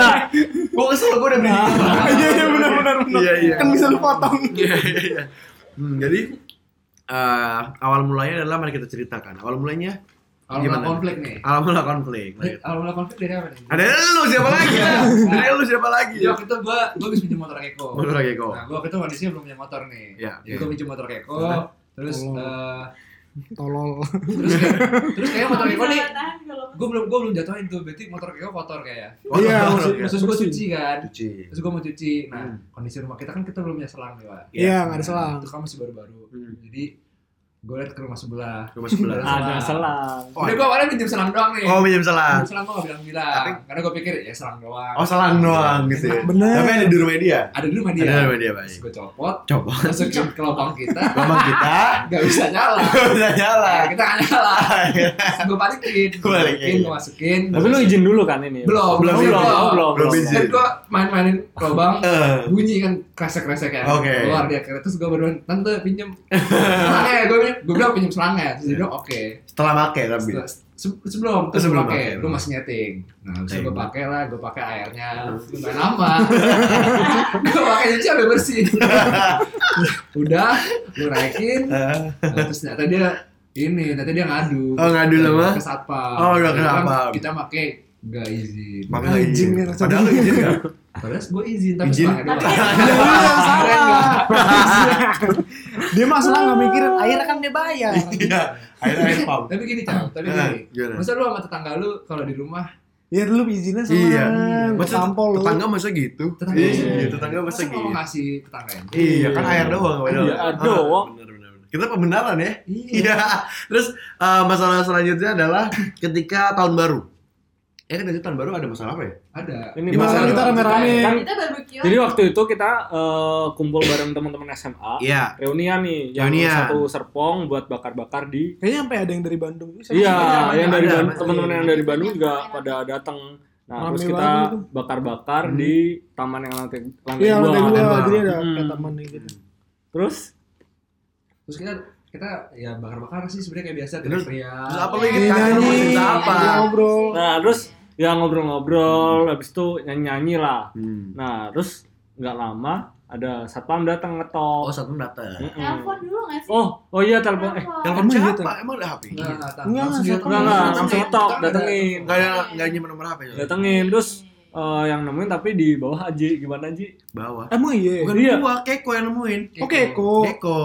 Gua kesel gua udah beli. Iya iya benar benar benar. Iya iya. Kan bisa lu potong. Iya iya iya. Hmm, jadi eh, awal mulanya adalah mari kita ceritakan. Awal mulanya Gimana? konflik nih. mula konflik. Mula konflik dari apa nih? Ada lu siapa lagi? lah? Dari lu siapa lagi? Jadi waktu itu gue gue bisa pinjam motor Keko. Motor lagi kok. Nah, gue waktu itu kondisinya belum punya motor nih. Iya. Jadi gue pinjam motor Keko. Hah? Terus Oh. eh, Tolol. terus kayak terus kayak motor Keko nih gue belum gue belum jatuhin tuh berarti motor Keko kotor kayak Oh, Iya, maksud- dong, ya. terus gue cuci kan Cuci. terus gue mau cuci nah Hmm. kondisi rumah kita kan kita belum punya selang nih pak Iya nggak ada selang. itu kan masih baru-baru Hmm. jadi gue liat ke rumah sebelah Rumah sebelah. Ada selang. Oh, udah gue awalnya pinjam selang doang nih Oh, minjem selang. Pinjam selang gue gak bilang-bilang Tapi- karena gue pikir ya selang doang Oh, selang doang gitu ya. Bener. Tapi ada di rumah dia. ada di rumah dia Ada di rumah dia, terus gue copot Coba. masukin ke lubang kita Lama kita gak bisa nyala udah nyala. Nah, kita gak nyala gue balikin gue Balikin. gue masukin Tapi lu izin dulu kan ini? belum Belum, belum belum. belum Belum izin. gue main-mainin lubang Eh, bunyi kan kresek-kresek ya Oke. keluar dia terus gue baru tante pinjem selangnya gue gue bilang pinjem selangnya terus dia bilang oke. Setelah make tapi. Se- sebelum terus Sebelum sebelum pakai. pakai. lu masih nyeting. Nah bisa Oke. gue pakai lah gue pakai airnya. Lumayan lama. Gue pakai cuci sampai bersih. Udah lu naikin. Eh, nah, terus ternyata dia ini ternyata dia ngadu. Oh, ngadu sama? ke satpam. Oh, udah ke Dia bilang, satpam. kita pakai gak izin Pakai nggak izin. Nih, Padahal lu izin enggak? padahal gue izin tapi Izin? selangnya doang Tapi- Ya lu yang salah. Dia masalah nggak mikirin akhirnya kan dia bayar. Iya. Air air pump. tapi gini cal tapi Eh, gini masa lu sama tetangga lu kalau di rumah Ya dulu izinnya sama Iya. Masa tampol lu. tetangga masa gitu? Tetangga Iya, tetangga masa masa gitu. mau ngasih tetangga Iya, kan air doang padahal. Iya, Ah, doang. Benar. Kita pembenaran ya. Iya. Iya. Terus eh, masalah selanjutnya adalah ketika tahun baru. Eh kan tahun baru ada masalah apa ya? Ada. Ini Gimana masalah kita rame-rame? Kan, Kita barbecue. jadi waktu itu kita eh, kumpul bareng teman-teman SMA. Iya. Reunian nih, yang Reunian. satu serpong buat bakar-bakar di Kayaknya sampai ada yang dari Bandung. Iya, yang dari teman-teman yang dari Bandung juga Rame-rame. pada datang. Nah, Rame terus kita bakar-bakar Hmm. di taman yang lantai lantai Iya, dua. lantai Lantai dua. Jadi ada Hmm. kayak taman gitu. Terus Terus kita kita ya bakar-bakar sih sebenarnya kayak biasa Terus- teriak-teriak. Terus apa lu Iya, inget kan? Cerita apa? ngobrol. nah, terus ya ngobrol-ngobrol, habis itu nyanyi-nyanyi lah. Hmm. Nah, terus nggak lama ada satpam datang Oh, ngetok. satu datang. Mm-mm. Telepon dulu nggak sih? Oh, oh iya telepon eh Telepon siapa? gitu? Emang ada HP? Enggak, enggak, tahu. Enggak, Langsung enggak, dia- enggak enggak langsung ngetok, Kita nggak ada- datengin. Enggak ada enggak nyimpen nomor HP ya? Datengin terus eh, yang nemuin tapi di bawah Aji gimana Ji? Bawah. Emang iya. Bukan Iya. gua, Keko yang nemuin. Oke, kok. Keko.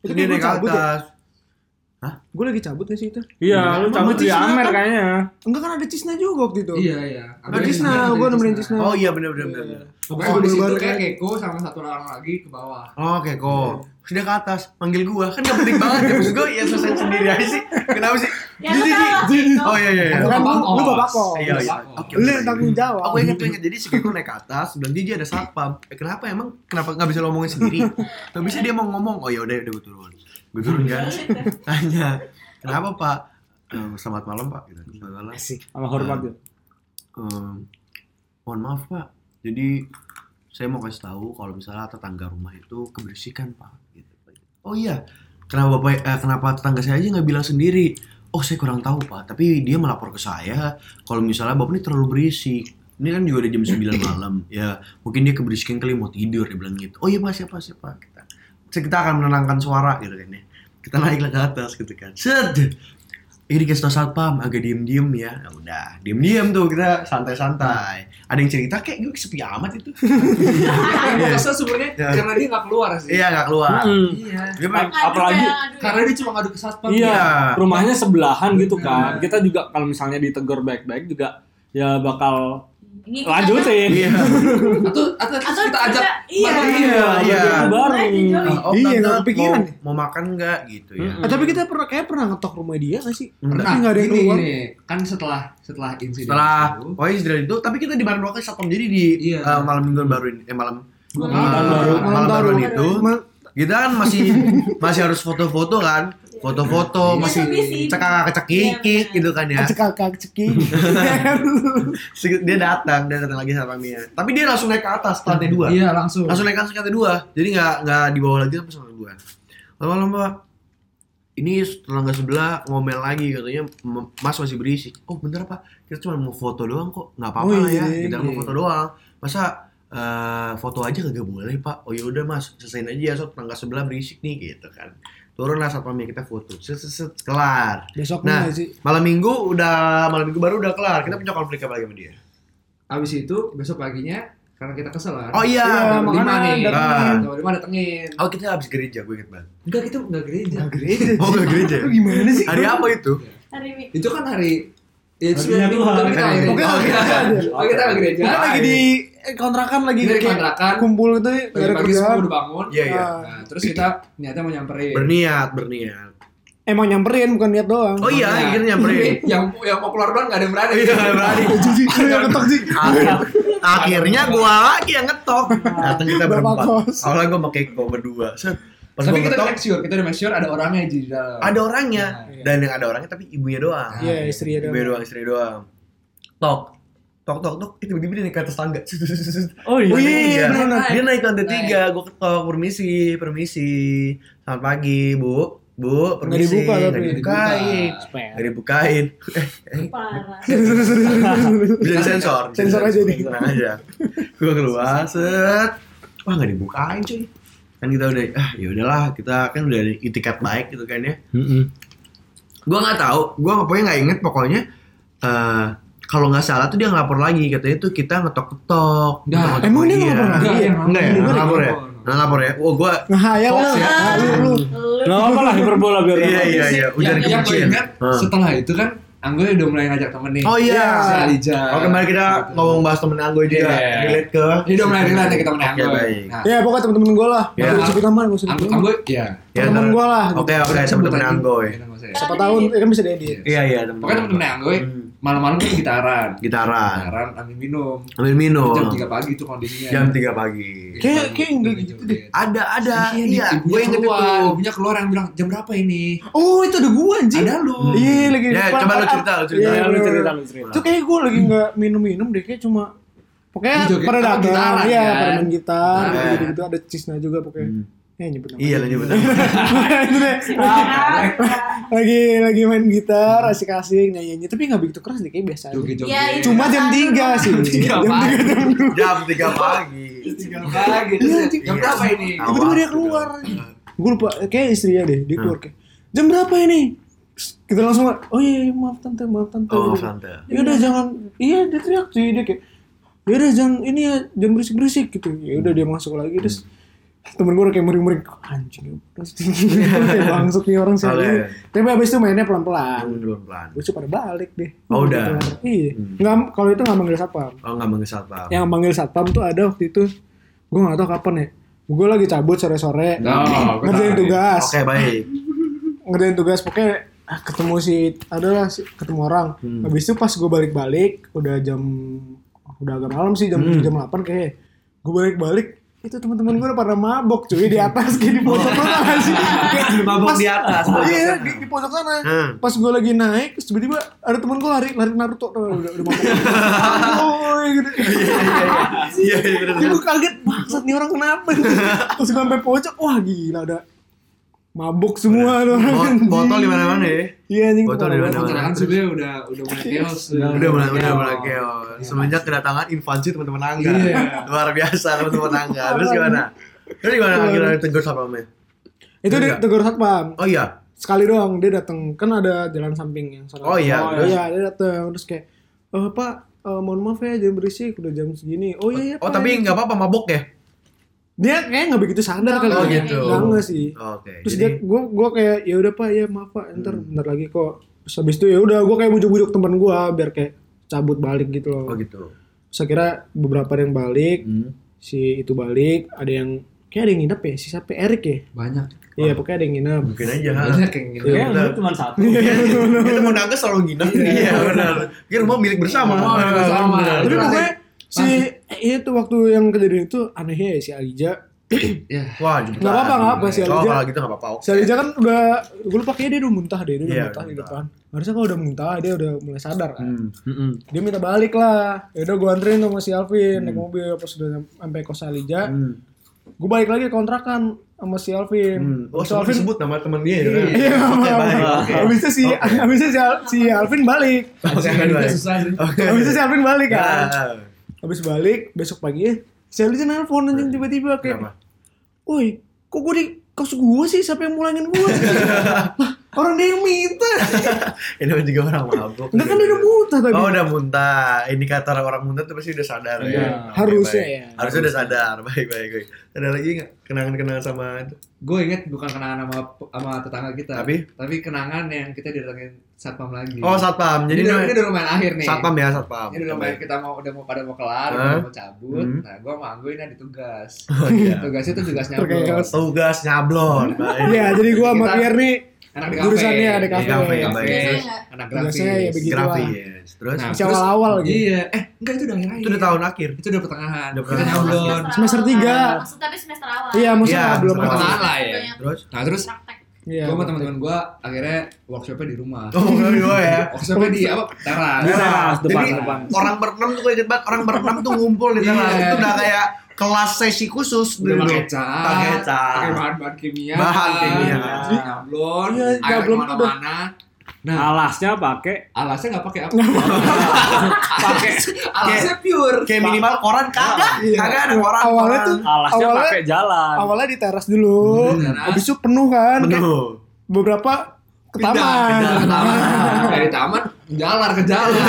Itu Dia naik ke atas. Gue lagi cabut gak sih itu? Iya, lu Emang cabut di Amer kan? kayaknya. Enggak kan ada Cisna juga waktu itu. Iya, iya. Ada Cisna, gue nemenin Cisna. Oh iya benar benar benar. Iya. benar. Pokoknya di situ kayak kan. Keko sama satu orang lagi ke bawah. Oh, Keko. Terus dia ke atas, manggil gua. Kan gak penting banget ya. Maksud gua ya selesai sendiri aja sih. Kenapa sih? Ya lu salah. Oh iya iya iya. Lu, lu bapak kos. Iya iya. Oke. Lu yang tanggung jawab. Aku ingat ingat jadi si Keko naik ke atas, bilang dia dia ada satpam. Eh, kenapa emang kenapa nggak bisa ngomongin sendiri? Gak bisa dia mau ngomong. Oh ya udah udah gue turun. Gue turun kan. Tanya, kenapa Pak? "Eh, selamat malam Pak. Gitu. Selamat malam. Sama hormat ya. Ehm, mohon maaf Pak. Jadi saya mau kasih tahu kalau misalnya tetangga rumah itu kebersihan Pak. Gitu. Oh iya. Kenapa bapak eh, kenapa tetangga saya aja nggak bilang sendiri? Oh saya kurang tahu Pak. Tapi dia melapor ke saya kalau misalnya bapak ini terlalu berisik. Ini kan juga udah jam 9 malam. Ya mungkin dia keberisikan kali mau tidur dia bilang gitu. Oh iya Pak siapa siapa kita. Kita akan menenangkan suara gitu kan ya. Kita naiklah ke atas gitu kan. Set ini dikasih tau satpam agak diem diem ya nah, udah diem diem tuh kita santai santai ada yang cerita kayak gue sepi amat itu gue kesel sebenarnya Iya. karena dia nggak keluar sih. iya nggak keluar Mm-mm. Iya. dia main Ap- apalagi Karena dia cuma ngadu ke satpam. Iya, Iya. rumahnya sebelahan gitu kan. Iya. Kita juga kalau misalnya ditegur baik-baik juga ya bakal Ini kita- lanjutin. iya Atau atau Atau kita ajak iya. balik. iya iya Bareng. oh, Iya, nggak kepikiran mau, mau makan nggak gitu ya Mm-mm. Eh, tapi kita pernah kayak pernah ngetok rumah dia gak sih? Enggak. Tapi nggak ada yang keluar. gini. Kan setelah setelah insiden setelah oh insiden itu tapi kita di barang dua kali satpam jadi di Iya. eh, malam mingguan baru ini eh malam. Malam baru. malam baru. itu kita kan masih masih harus foto-foto kan foto-foto Iya, masih cekak cekikik Iya, gitu kan ya. Cekak ceki. dia datang dia datang lagi sama Mia. Tapi dia langsung naik ke atas ke lantai dua. Iya, langsung. langsung naik ke atas ke lantai dua. Jadi nggak nggak di bawah lagi sama dua lama lama ini tetangga sebelah ngomel lagi katanya "M- mas masih berisik. Oh bentar pak. Kita cuma mau foto doang kok. Nggak apa-apa Oh, lah ya. iya, kita iya. mau foto doang. Masa eh, foto aja kagak boleh pak? Oh ya udah mas selesaiin aja. Ya so tetangga sebelah berisik nih gitu kan turunlah satpamnya kita foto set, set, set, kelar Besok Nah. sih. malam minggu udah malam minggu baru udah kelar kita punya konflik apa lagi sama dia Abis itu besok paginya karena kita kesel kan. oh iya Iya, Jam lima nih. Jam lima datengin. oh kita habis gereja gue inget banget Enggak, itu enggak gereja. gereja. oh nggak gereja gimana sih? hari apa itu Hari Itu kan hari Ya, itu Harinya minggu Tuhan. tapi kita gereja. Oh, kita gereja. Kita lagi di kontrakan lagi di kayak kontrakan. kumpul itu gak ada Pagi-pagi semua kerjaan. udah bangun. iya iya Ah. Nah, terus kita niatnya mau nyamperin. berniat berniat Emang nyamperin bukan lihat doang. oh iya Nah, akhirnya nyamperin tapi yang yang mau keluar doang nggak ada yang berani. Iya, berani. Jiji, lu yang ngetok sih. Akhir- akhirnya gua lagi yang ngetok datang kita berempat awalnya gua pakai kok berdua set pas Tapi gua kita udah ngetok make sure, kita udah make sure ada orangnya di dalam. ada orangnya Iya. dan yang ada orangnya tapi ibunya doang Iya, istri ada. ibunya doang istri doang tok tok tok tok itu tiba-tiba dia naik ke atas tangga. Oh iya. Oh iya, bener. dia naik ke lantai tiga, gue ketok, permisi, permisi, selamat pagi, bu, bu, permisi, dibuka tapi. nggak dibukain, nggak dibukain, Parah. bisa disensor, bisa Sensor. aja. Tenang aja, gue keluar, set, wah nggak dibukain cuy, kan kita udah, ah ya udahlah, kita kan udah itikat baik gitu kan ya, gue nggak tahu, gue pokoknya nggak inget. Pokoknya, eh kalau nggak salah tuh dia ngelapor lagi katanya tuh kita ngetok-ketok. Nah, ngetok-ketok emang dia iya. ngelapor lagi? Enggak, Iya. yang Enggak ya, ngelapor. ya? Nah, lapor ya. Oh, gua Fox lah. ya. Ah, lu, lu. Lu- Gak apa lah hiperbola biar Iya, iya, iya. Udah gue Hmm. setelah itu kan Anggoy udah mulai ngajak temen nih. Oh iya. Si Alija. Oh, kemarin kita ngomong bahas temen Anggoy juga. Iya. Relate ke Ini udah mulai relate kita temen Oke, Anggoy. baik. Nah, Ya pokoknya temen-temen gue lah. Ya. Gak usah sebut nama, usah sebut Anggoy, nama. Anggoy, ya. Ya, Temen ntar- gue lah. Oke, oke, Sebut temen-temen aja. Anggoy. Saya. Siapa tahu ya kan bisa diedit. Iya iya temen. Pokoknya temen-temen yang gue Hmm. malam-malam tuh gitaran. Gitaran. Gitaran ambil minum. Ambil minum. Jam 3 pagi tuh kondisinya. Jam 3 pagi. Kayak- kayak enggak gitu deh. Ada ada. Iya, Iya, gue gue inget keluar, ibunya keluar yang bilang jam berapa ini? Oh itu ada gua anjing. Ada lu. Iya lagi. Ya, depan- coba lu cerita, lu cerita. Iya, Ya, lu bener-bener. cerita, lu cerita. Itu kayak gue lagi nggak minum-minum deh, kayak cuma pokoknya pada gitaran, iya, kan? pada main gitar, Nah. gitu gitu ada cisna juga pokoknya. Ya nyebut nama. Iya bener. itu deh. lagi lagi main gitar, asik-asik nyanyi-nyanyi, tapi nggak begitu keras deh, kayak biasa aja. Joget-joget. Iya, iya. Cuma jam 3 sih. Tiga Jam pagi. Jam 3 pagi. Tiga pagi. Iya, Terus Jam berapa ini? Tiba-tiba dia keluar. Gue lupa, kayak istrinya deh, dia keluar kayak, jam berapa ini? Kita langsung, oh iya, iya, maaf tante, maaf tante. Oh, Gitu. tante. ya udah jangan iya dia teriak sih dia kayak ya udah jangan ini ya jangan berisik berisik gitu ya udah dia masuk lagi terus temen gue kayak mering mering anjing ya terus kayak bangsut nih orang sih tapi abis itu mainnya pelan pelan Belum pelan. gue pada balik deh Oh, udah. iya Hmm. nggak kalau itu nggak manggil satpam Oh nggak manggil satpam. yang manggil satpam tuh ada waktu itu gue nggak tahu kapan ya gue lagi cabut sore sore Oh, ngerjain tugas Oke baik. ngerjain tugas pokoknya ah, ketemu si adalah si, ketemu orang Hmm. habis itu pas gue balik-balik udah jam udah agak malam sih jam Hmm. jam 8 kayak gue balik-balik itu teman-teman gue udah pada mabok cuy di atas kayak di pojok sana nggak sih kayak Mabok pas- di atas, pojok iya sana. di, di pojok sana Hmm. pas gue lagi naik terus tiba-tiba ada teman gue lari lari Naruto udah udah, udah mabok oh gitu Iya iya bener. Jadi gue kaget, bangsat nih orang kenapa? Terus gue sampai pojok, wah gila ada mabuk semua tuh. Bo- Botol di mana-mana ya. Iya anjing. Botol di mana-mana. sebenarnya udah udah mulai chaos. Udah mulai udah mulai keos. Semenjak kedatangan infansi teman-teman Angga. Iya. Luar biasa teman-teman Angga. Terus gimana? Terus gimana akhirnya tegur satpamnya? Itu dia tegur satpam. Oh iya. Sekali doang dia datang, kan ada jalan samping yang sana. Oh iya, Oh terus? iya, dia datang terus kayak, "Eh, Pak, eh, mohon maaf ya jangan berisik udah jam segini." Oh iya, iya Oh Pak." tapi nggak apa-apa mabok ya? Dia kayak nggak begitu sadar kali. Oh, ya. gitu. Nggak sih. Oke. Terus Jadi dia gue gue kayak ya udah Pak ya maaf Pak ntar Hmm. bentar lagi kok. Terus habis itu ya udah gue kayak bujuk-bujuk teman gue biar kayak cabut balik gitu loh. oh gitu. Saya kira beberapa ada yang balik, Hmm. si itu balik, ada yang kayak ada yang nginep ya, si siapa Erik ya? Banyak. Iya, pokoknya ada yang nginep. Mungkin aja. Banyak yang gitu. Ya, bener. lu cuma satu. Kita mau nangkes selalu gini. Iya benar. Ini rumah milik bersama. Milik bersama. Benar. Tapi pokoknya si itu waktu yang kejadian itu anehnya ya si Alija. Ya. Wah, jemputan. Nggak apa-apa, nggak apa, si Oh, Alija. kalau gitu nggak apa-apa. Si Alija kan udah, gue lupa kayaknya dia udah muntah deh, dia udah Iya, muntah di muntah. depan. Harusnya kalau udah muntah dia udah mulai sadar kan. Hmm. Dia minta balik lah. Ya udah gue anterin sama si Alvin naik mobil pas udah sampai kos Alija. Hmm. Gue balik lagi kontrakan sama si Alvin. Hmm. Oh, Si Alvin disebut nama temen dia ya. Iya, itu si habis itu si, Al- si Alvin balik. Habis itu si Alvin balik kan. Habis balik besok pagi si Alvin nelpon anjing tiba-tiba kayak, Kenapa? "Woi, kok gue di kos gue sih siapa yang mulangin gue?" Lah, orang dia yang minta. Ini kan juga orang mabuk. Enggak kan dia udah muntah tadi. Oh udah muntah. Indikator orang muntah tuh pasti udah sadar ya. Oke, Harusnya baik. ya. Harusnya udah sadar. Baik baik baik. Ada lagi nggak kenangan-kenangan sama itu? Gue inget bukan kenangan sama sama tetangga kita. Tapi? tapi kenangan yang kita didatengin satpam lagi. Oh satpam. Jadi Jadi ini, udah lumayan akhir nih. satpam ya satpam. Ini udah lumayan kita mau udah mau pada mau kelar, Hah? udah mau cabut. Hmm. Nah, gue sama Anggo ini ada tugas. Oh iya. Tugasnya tuh tugas Terkait nyablon. Tugas nyablon. Baik. Iya, jadi gue sama Pierre nih Anak di kafe. Jurusannya ada kafe. Kafe, Kafe. baik. Iya? Anak grafis. Tugasnya ya begitu lah. grafis. Terus Nah, Masih terus- awal-awal lagi. Iya. Eh, enggak itu udah akhir itu udah tahun akhir. Itu udah pertengahan. Udah pertengahan. nyablon. Semester tiga. Maksud tapi semester awal. Iya, maksudnya Iya, belum Pertengahan lah ya. Terus Nah, terus. Iya. gue sama teman-teman gue akhirnya workshopnya di rumah. Oh, gue ya. Workshopnya di apa? Teras. Teras, depan, Jadi depan. orang berenam tuh inget banget orang berenam tuh ngumpul di teras. Iya. Itu udah kayak kelas sesi khusus dulu. pakai cat, Pakai cat. pakai bahan-bahan kimia, Bahan kimia. Iya, air nyablon tuh udah-. Nah, Alasnya pakai alasnya nggak pakai apa? pakai alasnya pure. Kayak minimal koran kagak. Iya. Kagak ada koran. Awalnya tuh alasnya Awalnya- pakai jalan. awalnya di teras dulu. Hmm, teras. Habis itu penuh kan. Penuh. beberapa ke Pindah, taman. pindah ke taman. Dari taman jalan ke jalan.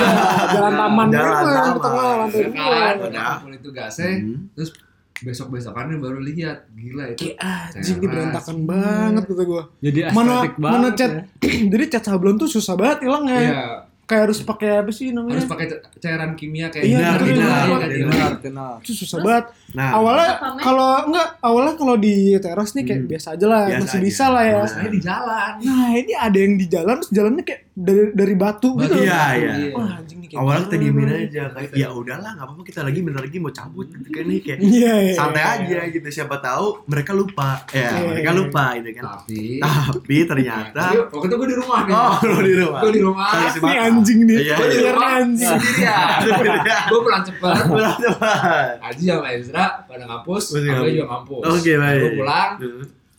Jalan taman Jalan taman. ke tengah lantai Ya dua. kan, Udah. udah kumpulin tugasnya. Hmm. Terus besok besokannya baru lihat gila itu. Anjing ini berantakan banget kata gua. Jadi Mana estetik mana banget. cat ya. jadi cat sablon tuh susah banget hilangnya. Iya. kayak harus pakai apa sih namanya? harus pakai ca- cairan kimia kayak Iya, Dinar, itu dinar. Iya. Itu susah banget. Nah, awalnya kalau enggak awalnya kalau di teras nih kayak Hmm. biasa aja lah, Biasa masih aja. bisa lah ya. Nah. Saya di jalan Nah, ini ada yang di jalan terus jalannya kayak dari dari batu gitu. Iya, iya. Wah, anjing nih kayak awalnya kita gimana? diemin aja kayak ya udahlah nggak apa-apa kita lagi bentar lagi mau cabut gitu kan nih kayak Iya, iya. santai iya. aja gitu siapa tahu mereka lupa ya Iya, mereka iya. lupa gitu kan tapi tapi ternyata waktu itu gue di rumah nih oh lu di rumah gue di rumah Ini anjing nih. Iya, gue di iya. rumah anjing. sendirian gue pulang cepet Pulang cepat. Aji sama Ezra pada ngampus, Masih gue juga ngampus. Oke, baik. Gue pulang,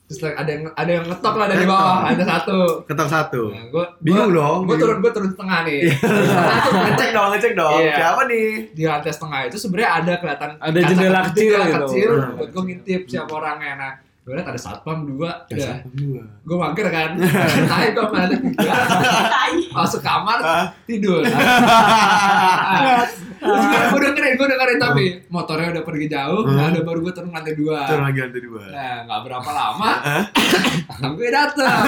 terus ada yang ada yang ngetok lah dari bawah, ada satu. ketok satu Nah, gue Bingung dong, Gue turun gue turun setengah nih. Nah, itu ngecek dong ngecek dong Iya. siapa nih di lantai setengah itu sebenarnya ada kelihatan Ada jendela kecil jendela gitu. kecil Hmm. buat gue ngintip siapa orangnya. Nah, gue liat ada satpam dua, Ya, udah. dua? Gue mager kan, tahu gue tiga, Tai. masuk kamar tidur. Gue dengerin, gue dengerin tapi motornya udah pergi jauh, Hmm. nah, ada baru gue turun lantai dua. turun lagi lantai dua Nah, nggak berapa lama, gue datang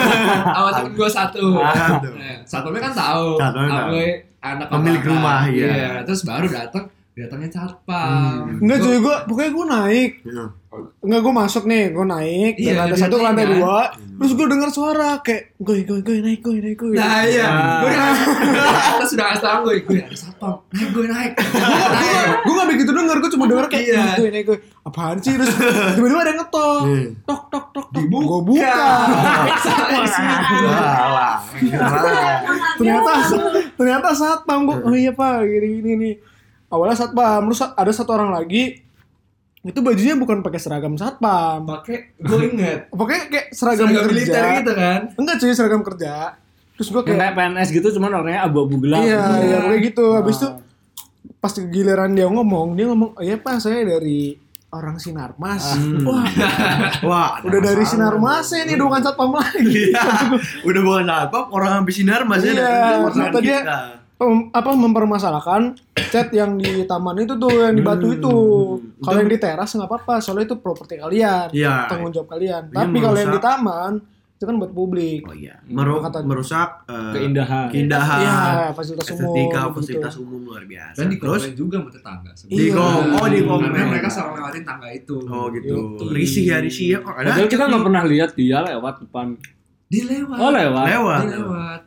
sama temen gue satu. Nah, satpamnya kan tahu, Satpamnya anak Pemilik rumah, iya. Terus baru datang, datangnya satpam. Hmm. Enggak cuy, Gua- gue pokoknya gue naik. Iya. Enggak gue masuk nih, gue naik dari Iya, lantai satu ke lantai kan. dua. Terus gue dengar suara kayak gue gue gue naik gue naik gue. Nah iya, Ah. gue kita sudah kasih tau gue, gue ada satpam, naik gue naik, gue gak begitu denger, gue cuma denger kayak Iya. naik gue naik gue. Apaan sih? Terus tiba-tiba ada ngetok. Hmm. Tok tok tok tok. Gue buka. Ternyata ternyata satpam gue. Oh iya pak, gini gini nih. Awalnya satpam, terus ada satu orang lagi itu bajunya bukan pakai seragam satpam. Pakai, gue inget, Pokoknya kayak seragam, seragam kerja. militer gitu kan. Enggak cuy, seragam kerja. Terus gue kayak kayak PNS gitu cuman orangnya abu-abu gelap. Iya, iya kayak gitu. Habis itu pas giliran dia ngomong, dia ngomong, "Oh iya Pak, saya dari orang Sinarmas." Wah, Wah, ada udah dari. Sinarmas ya nih, udah bukan satpam lagi. Iya, udah bukan satpam, orang habis sinar masih Iya, ternyata dia- Apa mempermasalahkan cat yang di taman itu tuh, yang di batu itu. Kalau yang di teras nggak apa-apa, soalnya itu properti kalian, Iya. tanggung jawab kalian. Ini Tapi kalau yang di taman itu kan buat publik. Oh iya, Meru- Kata- merusak eh, Keindahan. keindahan, Iya, fasilitas umum. estetika, gitu. fasilitas umum luar biasa. Dan di Terus, juga sama tetangga. Iya. sebenarnya. di kom, oh di kom, Karena mereka selalu lewatin tangga itu. oh gitu, Gitu. risih ya risih ya. Oh, ada Padahal kita nggak pernah lihat dia lewat depan. Dilewat. Oh lewat. lewat. Dilewat.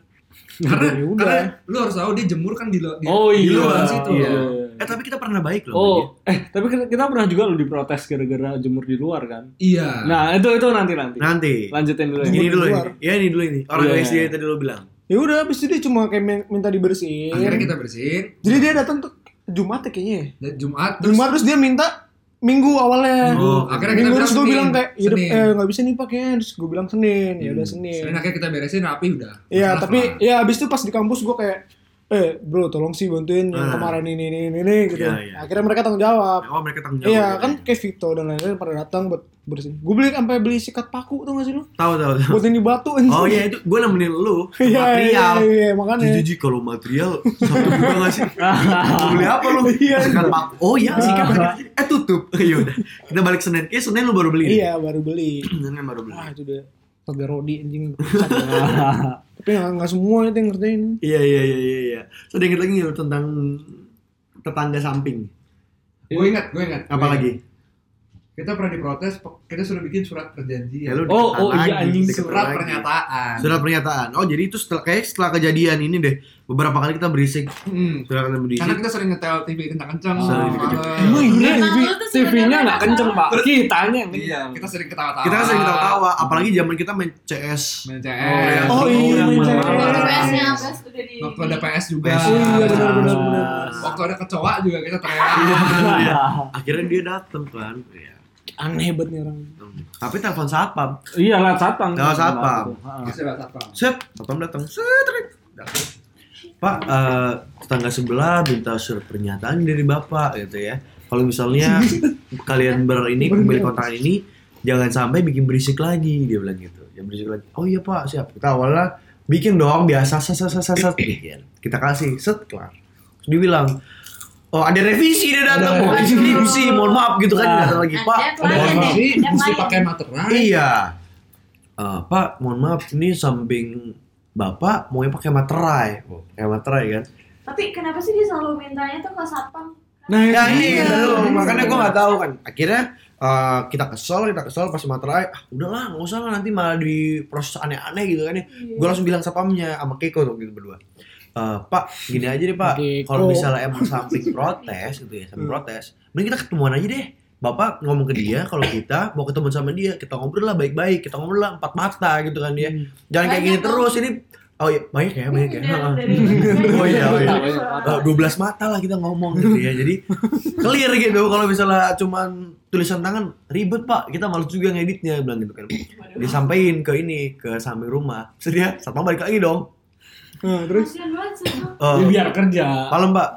Karena, Ya udah. karena lu harus tahu dia jemur kan di, di Oh di iya. luar situ. Iya. Eh tapi kita pernah baik loh. Oh, eh tapi kita, kita pernah juga lo diprotes gara-gara jemur di luar kan? Iya. Nah itu itu nanti nanti. Nanti. Lanjutin dulu. Ini ya. dulu di ini. Ya ini dulu ini. Orang Iya. SD tadi lo bilang. Ya udah, habis itu dia cuma kayak min- minta dibersihin. Akhirnya kita bersihin. Jadi dia datang tuh Jumat ya kayaknya. ya? Jumat terus Jumat terus dia minta Minggu awalnya. Minggu. Akhirnya kita Minggu bilang terus gue bilang kayak ya Senin. eh nggak bisa nih pakainya. Terus gue bilang Senin. Ya udah Senin. Senin akhirnya kita beresin rapi udah. Iya, tapi lah. ya abis itu pas di kampus gue kayak eh bro tolong sih bantuin yang Ah. kemarin ini ini ini, ini gitu. Iya, iya. Akhirnya mereka tanggung jawab. Oh mereka tanggung jawab. Iya ya. kan kayak Vito dan lain-lain pada datang buat bersihin. Gue beli sampai beli sikat paku tuh gak sih lu? Tahu tahu tahu. Buat ini batu anjing. Oh iya itu gue nemenin lu ke Iya, material. iya, iya, makanya. Jiji kalau material satu juga gak sih? Mau beli apa lu? Iya. Sikat paku. Oh iya sikat paku. Eh tutup. Ya udah. Kita balik Senin. Kayak Senin lu baru beli. Iya baru beli. Senin baru beli. Wah itu udah Toga Rodi anjing. Tapi nggak semua itu yang ngerjain. Iya iya iya iya. iya. So ada inget lagi nggak lu tentang tetangga samping? Gue ingat, gue ingat. Apa Gue lagi? ingat. Kita pernah diprotes, kita sudah bikin surat perjanjian. Ya Oh, oh, iya, anjing, surat lagi. pernyataan. Surat pernyataan. Oh jadi itu setelah kayak setelah kejadian ini deh. Beberapa kali kita berisik. Hmm. Kita berisik. Karena kita sering ngetel TV kencang-kencang. Sering malam. kencang. Iya tuh TV-nya nggak kenceng pak. Kitanya yang Iya, kita sering ketawa-tawa. kita sering ketawa-tawa. Apalagi zaman kita main CS. Main Oh, CS. Oh iya, main CS. Waktu ada PS juga. PS. Oh iya benar benar benar. Waktu ada kecoa juga kita teriak. Iya. Akhirnya dia datang kan. Iya. Aneh banget nih orang. Tapi telepon satpam. Iya lewat satpam. Lewat satpam. Bisa bahas apa? Set, satpam datang. Set. Datang. Pak, eh, tetangga sebelah minta surat pernyataan dari bapak gitu ya. Kalau misalnya kalian ber ini pemilik kontrakan ini jangan sampai bikin berisik lagi dia bilang gitu. Jangan berisik lagi. Oh iya pak, siap. Kita awalnya bikin dong biasa set set set set, set bikin. Kita kasih set kelar. Terus dia bilang, Oh ada revisi dia datang mau Ada skripsi, mohon maaf gitu kan datang lagi Nah, pak. maaf. Jadi mesti pakai materai. Iya. Eh, Pak, mohon maaf ini samping bapak mau pakai materai. Oh, pakai materai kan? Tapi kenapa sih dia selalu mintanya tuh ke satpam? Nah, ya ini iya. dulu makanya gue nggak tahu kan. Akhirnya eh, kita kesel kita kesel pas materai. Ah udahlah nggak usah lah nanti malah di proses aneh-aneh gitu kan ya. Iya. gue langsung bilang sapamnya sama Keiko tuh gitu berdua. Eh, Pak gini aja deh Pak. Kalau misalnya emang samping protes gitu ya samping Hmm. protes mending kita ketemuan aja deh Bapak ngomong ke dia kalau kita mau ketemu sama dia kita ngobrol lah baik-baik kita ngobrol lah empat mata gitu kan dia jangan kayak gini terus ini oh iya banyak ya banyak ya Oh iya, oh iya. Mata. Eh, 12 mata lah kita ngomong gitu ya. Jadi clear gitu kalau misalnya cuman tulisan tangan ribet Pak, kita malu juga ngeditnya bilang gitu kan. Disampaikan ke ini ke samping rumah. Terus dia satpam balik lagi dong. Nah, terus Ya, biar kerja. malam Pak.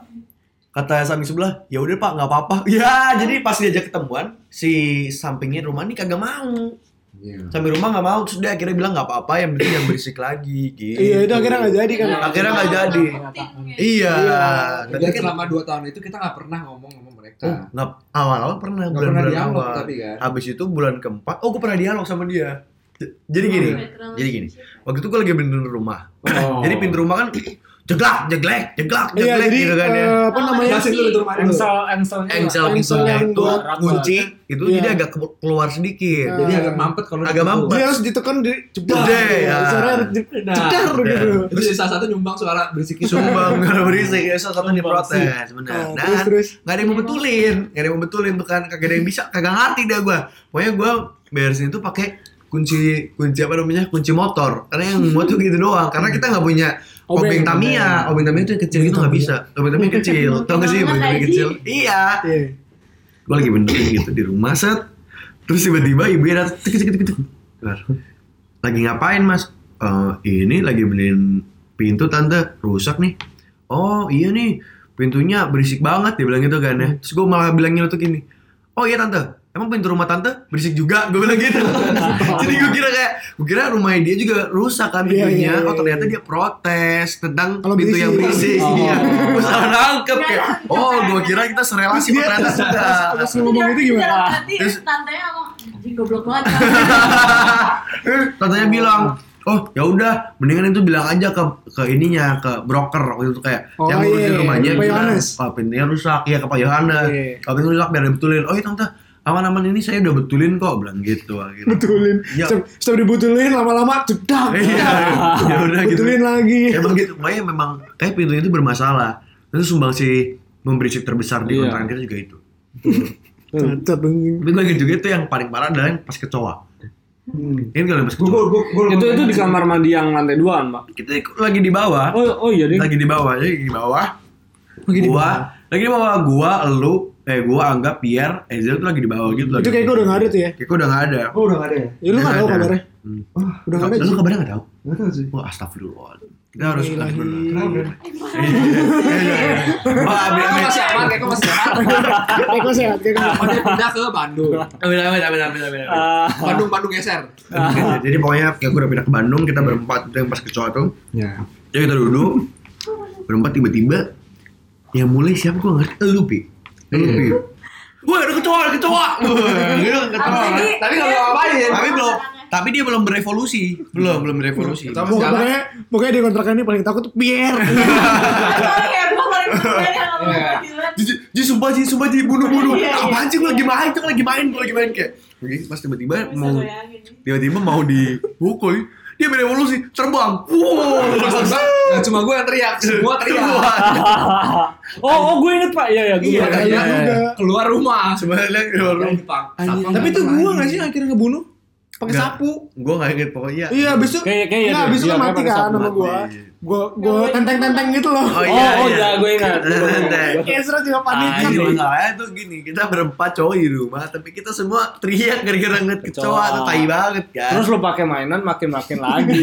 Kata samping sebelah, ya udah Pak nggak apa-apa. Ya jadi pas diajak ketemuan si sampingnya rumah ini kagak mau. Iya. Samping rumah nggak mau. Terus dia akhirnya bilang nggak apa-apa, yang penting yang berisik lagi. Gitu. iya itu akhirnya nggak jadi kan. Akhirnya nggak jadi. Iya. Tapi Dan kan selama 2 tahun itu kita nggak pernah ngomong sama mereka. Oh, nggak awal-awal pernah Nggak pernah bulan-bulan dialog awal. tapi kan. Habis itu bulan keempat, oh gue pernah dialog sama dia. Jadi gini, jadi gini. Waktu itu gue lagi benerin rumah. Oh. Jadi pintu rumah kan jeglak, jeglek, jeglak, Iya, jeglek jadi gitu kan ya. eh, apa namanya? Jelasin dulu itu. Engsel, engselnya. Engsel engsel pintunya yang itu buat kunci, itu Iya. jadi agak ke- keluar sedikit. Jadi agak mampet kalau Agak mampet. Dia harus ditekan di. Gede, ya. Suara harus di Nah, gitu. Terus salah satu nyumbang suara berisik itu. Sumbang gak berisik, ya salah satu diprotes, benar. Nah, Dan nggak ada yang mau betulin, nggak ada yang mau betulin tuh kan, kagak ada yang bisa, kagak ngerti dah gue. Pokoknya gue beresin itu pakai kunci kunci apa namanya kunci motor karena yang muat tuh gitu doang karena kita nggak punya Obeng. obeng Tamiya obeng Tamiya itu yang kecil itu nggak bisa. Obeng Tamiya kecil. tau gak sih obeng Tamiya Banget kecil? Iya. Iya. gue lagi benerin gitu di rumah set. Terus tiba-tiba datang tek tek tek tek. Bentar. lagi ngapain mas? "Eh, ini lagi benerin pintu tante. Rusak nih. Oh iya nih. Pintunya berisik banget dia bilang gitu kan ya. Terus gue malah bilangnya tuh gini oh iya tante emang pintu rumah tante berisik juga gue bilang gitu jadi gue kira kayak gue kira rumahnya dia juga rusak kan Iya, pintunya iya, iya, oh ternyata iya. dia protes tentang Kalau pintu yang berisik. Oh. iya gue salah nangkep kayak oh gue kira kita serelasi Dia- ternyata sudah Pas ngomong itu gimana? Nanti Terus- tantenya ngomong, anjing goblok banget. Eh, Tantanya bilang, oh ya udah, mendingan itu bilang aja ke ke ininya ke broker waktu itu kayak Oh, yang ngurusin iya, rumahnya bilang, oh pintunya rusak, iya ke Pak Yohanes. Iya. Kalau pintu rusak biar dibetulin. Oh iya tante, aman-aman ini saya udah betulin kok, bilang gitu. akhirnya. Betulin. Ya. Setelah- Setelah dibetulin lama-lama cedak. Iya, ya udah gitu. Betulin lagi. Emang gitu, makanya memang kayak pintunya itu bermasalah. Itu sumbangsi memberisik terbesar di Iya. kontrakan kita juga itu. Cacat. Tapi lagi juga itu yang paling parah adalah yang pas kecoa. Hmm. Ini kalau yang pas Gue kecoa. gue gue Itu itu di kamar mandi yang lantai 2 Mbak. Kita lagi di bawah. Oh, oh iya deh. lagi di bawah lagi di bawah Lagi di gua bawah. lagi di bawah gua lu eh gua anggap Pierre Ezel tuh lagi di bawah gitu lagi Itu kayaknya udah nggak ada tuh ya. Kayaknya udah nggak ada Oh udah gak ada ya? Ya lu nggak tahu kabarnya. Hmm. Udah nggak ada. lu kabarnya nggak tahu Gak tau sih. wah astagfirullah kita harus Ilahi. harus benar Kenapa? wah abi Keko abi masih aman, Keko masih aman. Eko sehat. Oh, dia pindah ke Bandung. amin amin amin amin amin Bandung Bandung geser. jadi pokoknya kayak gue udah pindah ke Bandung kita berempat itu yang pas kecoa tuh Ya. jadi kita duduk berempat tiba-tiba yang mulai siapa gue ngerti lu pi pi Wah, ada kecoa, ada kecoa. Gitu, kecoa. Jadi, tapi nggak dia- ngapain. Tapi belum, tapi dia belum berevolusi. Belum, belum berevolusi. Pokoknya, pokoknya, di kontrakan ini paling takut tuh Pierre. Iya. Ji, ji, sumpah ji, sumpah ji, bunuh bunuh. Iya, iya. Apaan sih gue lagi main, tuh lagi main, gue lagi main kayak. Oke, pas tiba-tiba mau tiba-tiba mau dipukul, dia berevolusi, terbang. Wow, Nah, cuma gue yang teriak, semua teriak. oh, oh gue inget Pak. Iya, iya, gue Iya, iya, Iya. Keluar rumah. Sebenarnya. Anjing. Satpam Tapi itu lagi. nggak sih akhirnya ngebunuh? Pakai sapu. gue nggak inget pokoknya. Iya, abis itu Kayak- kayak iya Nggak, deh. abis itu Iya, kan mati kan sama mati. gua. Gua gua tenteng-tenteng gitu loh. Oh Oh, iya, oh, iya. iya, gue ingat. Tenteng. Kayak Ezra juga panik Ah, kan. ini masalahnya tuh gini, kita berempat cowok di rumah, tapi kita semua teriak gara-gara ngeliat kecoa, tuh tai banget kan. Terus lo pakai mainan makin-makin lagi.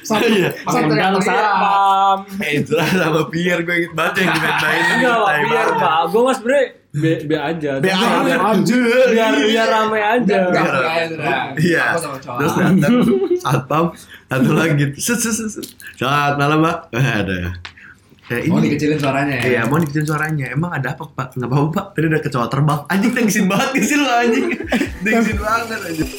Sapu. Iya. Sapu. Undang satpam. Ezra sama Pierre gue inget banget yang dimain-mainin. Enggak banget. Pak. Gue mas bre, B, B aja. B Biar- aja. biar, Anjir. biar, biar rame aja. Enggak, Iya. enggak, Ezra. Iya. Aku sama cowok. Terus datang satpam satu lagi. Set set set. set. Selamat malam pak. Eh, ada. Ya, Mau dikecilin suaranya ya? Iya, mau dikecilin suaranya. Emang ada apa pak? Nggak apa-apa pak. Tadi ada kecoa terbang. Anjing tengsin banget sih lo anjing. Tengsin banget anjing.